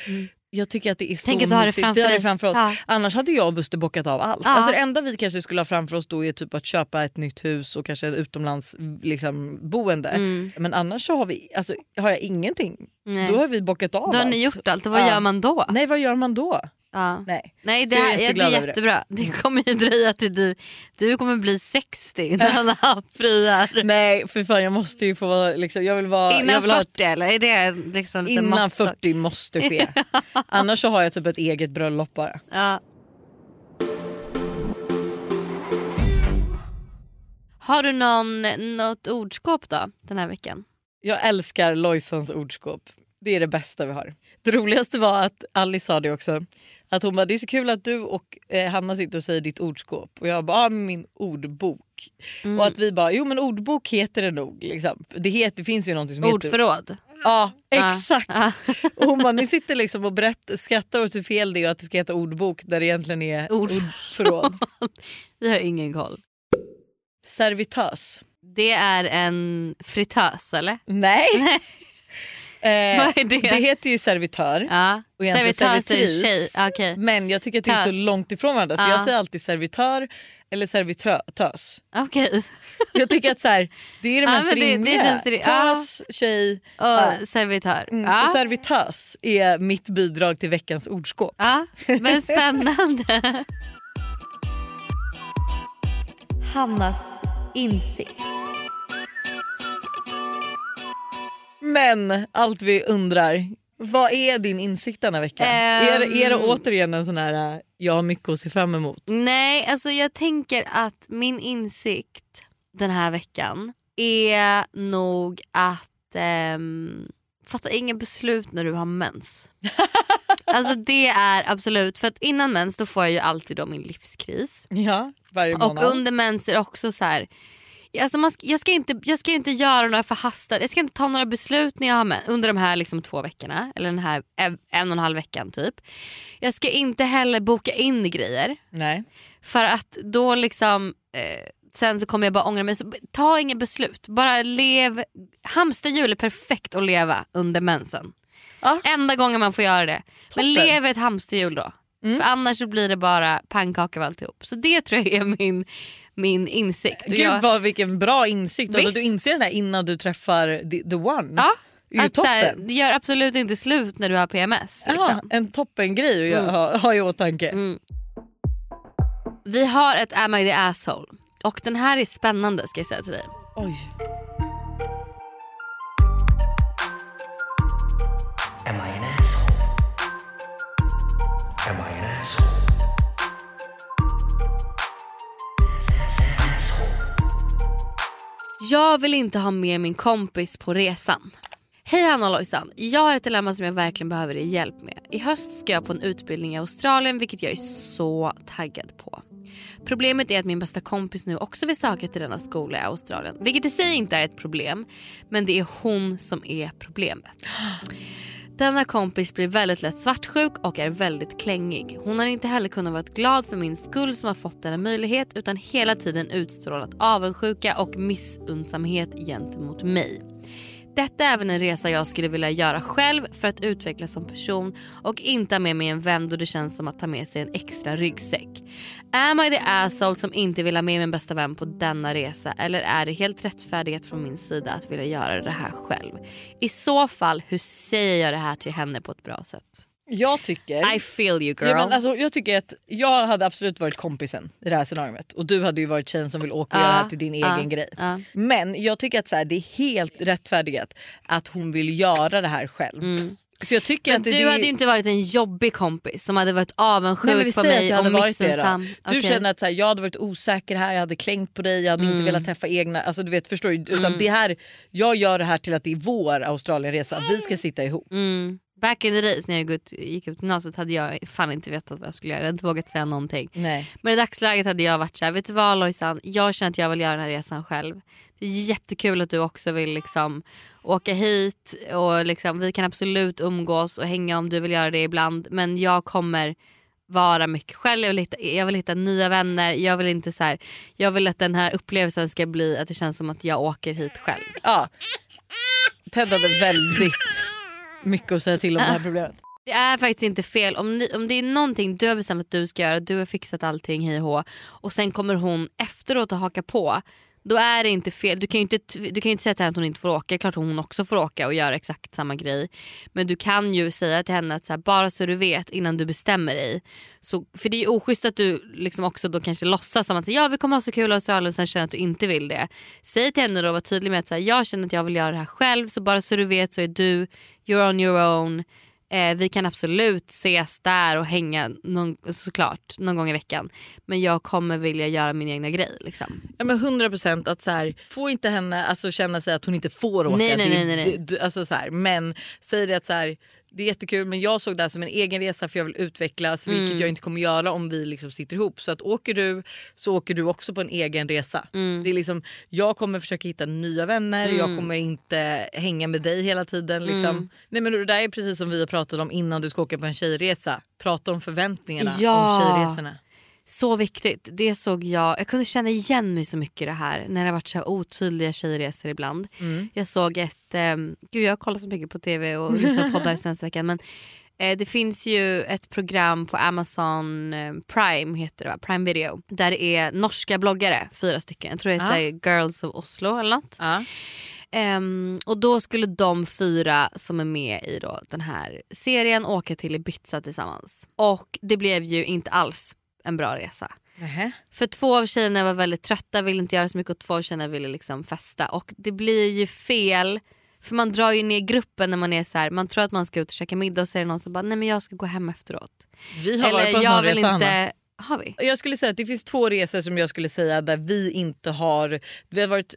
S2: Jag tycker att det är så
S1: Mm. Tänk det
S2: mysigt.
S1: framför
S2: Vi har det framför oss.
S1: Ja.
S2: Annars hade jag och Buster bockat av allt.
S1: Ja.
S2: Alltså det enda vi kanske skulle ha framför oss då är typ att köpa ett nytt hus och kanske ett utomlands liksom, boende. Men annars så har, vi, alltså, har jag ingenting.
S1: Mm. Nej.
S2: Då har vi bockat av
S1: Då har
S2: allt.
S1: ni gjort allt och vad
S2: Ja.
S1: gör man då?
S2: Nej vad gör man då?
S1: Ja.
S2: Nej.
S1: Nej det,
S2: jag är
S1: här, ja, det är
S2: över det.
S1: jättebra. Det kommer ju dröja till du, du kommer bli 60 innan han friar.
S2: Nej för fan jag måste ju få, liksom, jag vill vara... jag
S1: Innan
S2: vill ha ett-
S1: 40 eller? Är det liksom lite
S2: Innan
S1: måttstock?
S2: 40 måste ske. Annars så har jag typ ett eget bröllop bara.
S1: Ja. Har du någon, något ordskåp då den här veckan?
S2: Jag älskar Lojsons ordskåp. Det är det bästa vi har. Det roligaste var att Alice sa det också. Att hon bara, det är så kul att du och eh, Hanna sitter och säger ditt ordskåp. Och jag bara, ah, min ordbok. Och att vi bara, jo men ordbok heter det nog. Liksom. Det, heter, det finns ju någonting som heter...
S1: Ordförråd?
S2: Ja exakt.
S1: Ja.
S2: Och hon bara, ni sitter liksom och berättar, skrattar åt hur fel det är att det ska heta ordbok där det egentligen är
S1: Ord-
S2: ordförråd.
S1: Vi har ingen koll.
S2: Servitös.
S1: Det är en fritös eller?
S2: Nej. eh,
S1: Vad är det?
S2: det heter ju servitör.
S1: Ja.
S2: Och egentligen
S1: Servitös är
S2: servitris.
S1: tjej. Okej.
S2: Men jag tycker att det är så långt ifrån varandra så
S1: Ja.
S2: jag säger alltid servitör eller servitös.
S1: Okej.
S2: Jag tycker att så här, det är det
S1: Ja,
S2: mest
S1: men det- det
S2: rimliga.
S1: känns det-.
S2: Tös, tjej.
S1: Och
S2: Ja.
S1: servitör.
S2: Mm. Så servitös är mitt bidrag till veckans ordskåp.
S1: Ja, men spännande. Hannas insikt.
S2: Men allt vi undrar, vad är din insikt denna vecka?
S1: Ehm.
S2: Är, är det återigen en sån här, äh, jag har mycket att se fram emot?
S1: Nej, alltså jag tänker att min insikt den här veckan är nog att ehm, fatta inga beslut när du har mens. alltså det är absolut, för att innan mens då får jag ju alltid då min livskris.
S2: Ja, varje
S1: Och
S2: månad.
S1: under mens är det också så här. Alltså man jag, ska inte, jag ska inte göra några förhastade, jag ska inte ta några beslut när jag har mens, under de här liksom två veckorna. Eller den här en och en halv veckan typ. Jag ska inte heller boka in grejer.
S2: Nej.
S1: För att då liksom eh, sen så kommer jag bara ångra mig. Så ta inga beslut, bara lev. Hamsterhjul är perfekt att leva under mensen.
S2: Ja.
S1: Enda gången man får göra det. Men
S2: Toppen.
S1: lev ett hamsterhjul då. För annars så blir det bara pannkaka av alltihop. Så det tror jag är min, min insikt. Och
S2: Gud
S1: jag,
S2: vad, vilken bra insikt. Att
S1: Visst.
S2: du inser den här innan du träffar the, the one.
S1: ja,
S2: Det ju
S1: att här,
S2: toppen.
S1: det gör absolut inte slut när du har PMS.
S2: Ja,
S1: Liksom.
S2: en toppengrej att ha, ha i åtanke.
S1: Mm. Vi har ett Am I the asshole? Och den här är spännande ska jag säga till dig.
S2: Oj.
S9: Am I an asshole?
S1: Jag vill inte ha med min kompis på resan. Hej Hanna och Lojsan, jag har ett dilemma som jag verkligen behöver er hjälp med. I höst ska jag på en utbildning i Australien vilket jag är så taggad på. Problemet är att min bästa kompis nu också vill söka till denna skola i Australien. Vilket i sig inte är ett problem, men det är hon som är problemet. Denna kompis blir väldigt lätt svartsjuk och är väldigt klängig. Hon har inte heller kunnat vara glad för min skull som har fått denna möjlighet utan hela tiden utstrålat avundsjuka och missunnsamhet gentemot mig. Detta är även en resa jag skulle vilja göra själv för att utvecklas som person och inte ha med mig en vän då det känns som att ta med sig en extra ryggsäck. Am I the asshole som inte vill ha med min bästa vän på denna resa eller är det helt rättfärdighet från min sida att vilja göra det här själv? I så fall, hur säger jag det här till henne på ett bra sätt?
S2: Jag tycker...
S1: I feel you girl.
S2: Ja, men alltså, jag tycker att jag hade absolut varit kompisen i det här scenariot och du hade ju varit tjejen som vill åka och
S1: Ja,
S2: göra det här till din
S1: ja,
S2: egen grej.
S1: ja.
S2: Men jag tycker att så här, det är helt rättfärdigt att hon vill göra det här själv. Så jag tycker
S1: Men
S2: att
S1: du
S2: det,
S1: hade ju inte varit en jobbig kompis som hade varit
S2: Nej,
S1: avundsjuk
S2: vi
S1: på mig och missunnsam.
S2: Du
S1: Okej.
S2: känner att så här, jag hade varit osäker här, jag hade klängt på dig, jag hade
S1: Mm.
S2: inte velat träffa egna... Alltså, du vet, förstår du? Utan det här, jag gör det här till att det är vår Australienresa, vi ska sitta ihop.
S1: Mm. Back in the days när jag gick ut, gymnasiet hade jag fan inte vetat vad jag skulle göra. Jag hade inte vågat säga någonting.
S2: Nej.
S1: Men i dagsläget hade jag varit såhär, vet du vad Lojsan, jag känner att jag vill göra den här resan själv. Det är jättekul att du också vill liksom åka hit och liksom, vi kan absolut umgås och hänga om du vill göra det ibland. Men jag kommer vara mycket själv, jag vill hitta, jag vill hitta nya vänner. Jag vill, inte så här, jag vill att den här upplevelsen ska bli att det känns som att jag åker hit själv.
S2: Ja. Ted hade väldigt mycket att säga till om det här problemet.
S1: Det är faktiskt inte fel. Om, ni, om det är någonting du har bestämt att du ska göra, du har fixat allting hej och och sen kommer hon efteråt att haka på. Då är det inte fel. Du kan ju inte, du kan ju inte säga till henne att hon inte får åka. Klart hon också får åka och göra exakt samma grej. Men du kan ju säga till henne att så här, bara så du vet innan du bestämmer dig. Så, för det är ju oschysst att du liksom också då kanske låtsas som att ja, vi kommer ha så kul i Australien och sen känner att du inte vill det. Säg till henne då och var tydlig med att så här, jag känner att jag vill göra det här själv så bara så du vet så är du, you're on your own. Eh, vi kan absolut ses där och hänga någon, såklart någon gång i veckan. Men jag kommer vilja göra min egna grej. Liksom.
S2: Ja men 100% att så här, få inte henne alltså, känna sig att hon inte får åka.
S1: Nej, nej, nej, nej,
S2: det- alltså, så här, men säg det att så här, det är jättekul men jag såg det här som en egen resa för jag vill utvecklas vilket
S1: Mm.
S2: jag inte kommer göra om vi liksom sitter ihop. Så att åker du så åker du också på en egen resa.
S1: Mm.
S2: Det är liksom, jag kommer försöka hitta nya vänner, jag kommer inte hänga med dig hela tiden. Liksom.
S1: Mm.
S2: Nej, men det där är precis som vi har pratat om innan du ska åka på en tjejresa. Prata om förväntningarna
S1: Ja.
S2: om tjejresorna.
S1: Så viktigt. Det såg jag. Jag kunde känna igen mig så mycket i det här när det har varit så otydliga tjejresor ibland. Jag såg ett, um, gud jag har kollat så mycket på tv och lyssnat på poddar senaste veckan men eh, det finns ju ett program på Amazon eh, Prime heter det va? Prime Video. Där det är norska bloggare, fyra stycken. Jag tror det heter Girls of Oslo eller något.
S2: Ja.
S1: Ehm, och då skulle de fyra som är med i då den här serien åka till Ibiza tillsammans. Och det blev ju inte alls en bra resa.
S2: Nähä.
S1: För två av tjejerna var väldigt trötta, ville inte göra så mycket och två av tjejerna ville liksom festa. Och det blir ju fel. För man drar ju ner gruppen när man är så här, man tror att man ska ut och käka middag och så är det någon som bara nej men jag ska gå hem efteråt.
S2: Vi har varit på en sån resa Hanna.
S1: inte, har vi?
S2: Jag skulle säga att det finns två resor som jag skulle säga där vi inte har... Vi har varit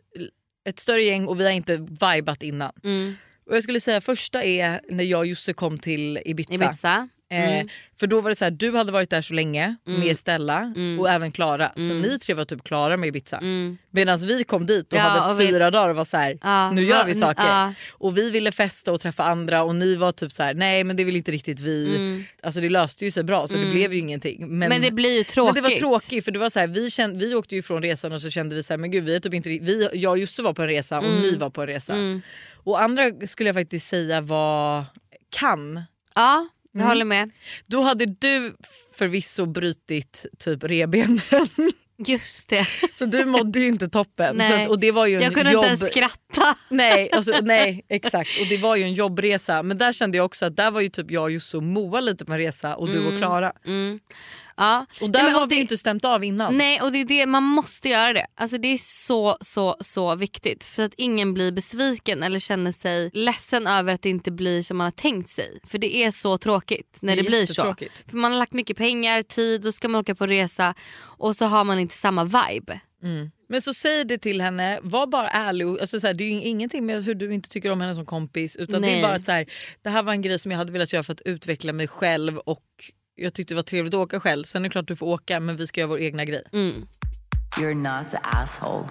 S2: ett större gäng och vi har inte vibat innan.
S1: Mm.
S2: Och jag skulle säga första är när jag och Josse kom till Ibiza.
S1: Ibiza.
S2: Eh, för då var det så här, du hade varit där så länge med Stella och även Klara. Så ni tre var typ klara med Ibiza. Medan vi kom dit och
S1: Ja,
S2: hade
S1: och vi-
S2: fyra dagar och var så här,
S1: Ja,
S2: nu gör vi saker.
S1: ja.
S2: Och vi ville festa och träffa andra och ni var typ så här, nej men det vill inte riktigt vi. Alltså det löste ju sig bra så det blev ju ingenting.
S1: Men det blir ju tråkigt.
S2: Men det var tråkigt för det var så här, vi, kände, vi åkte ju från resan och så kände vi så här, men gud vi är typ inte vi, jag och Josse var på en resa och ni var på en resa. Och andra skulle jag faktiskt säga var Cannes.
S1: Ja, jag
S2: Mm.
S1: håller med.
S2: Då hade du förvisso brutit typ rebenen.
S1: Just det.
S2: Så du mådde ju inte toppen.
S1: Nej.
S2: Att, och det var ju en
S1: Jag kunde
S2: jobb...
S1: inte ens skratta.
S2: Nej, alltså, nej exakt och det var ju en jobbresa men där kände jag också att där var ju typ jag, Josse och Moa lite på en resa och du och Klara.
S1: Ja.
S2: Och där
S1: Nej,
S2: har
S1: och
S2: vi
S1: det-
S2: ju inte stämt av innan.
S1: Nej och det är det, man måste göra det. Alltså det är så så så viktigt för att ingen blir besviken eller känner sig ledsen över att det inte blir som man har tänkt sig. För det är så tråkigt när
S2: Det
S1: det, blir så. För man har lagt mycket pengar, tid, då ska man åka på resa och så har man inte samma vibe.
S2: Men så säg det till henne, var bara ärlig. och- Alltså, så här, det är ju ingenting med hur du inte tycker om henne som kompis utan det
S1: Nej.
S2: är bara att så här, det här var en grej som jag hade velat göra för att utveckla mig själv och jag tyckte det var trevligt att åka själv. Sen är det klart du får åka men vi ska göra vår egna grej.
S10: You're not an asshole.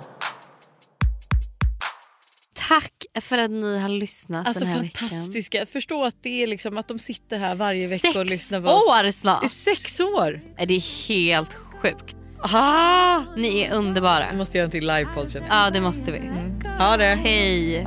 S1: Tack för att ni har lyssnat
S2: Alltså
S1: den här
S2: fantastiska, att förstå att det är liksom att de sitter här varje vecka
S1: veckan.
S2: och
S1: Sex
S2: lyssnar på oss.
S1: år
S2: I
S1: snart!
S2: sex år!
S1: Det är helt sjukt.
S2: Aha!
S1: Ni är underbara.
S2: Vi måste göra en till livepodd känner jag.
S1: Ja det måste vi.
S2: Ha det!
S1: Hej!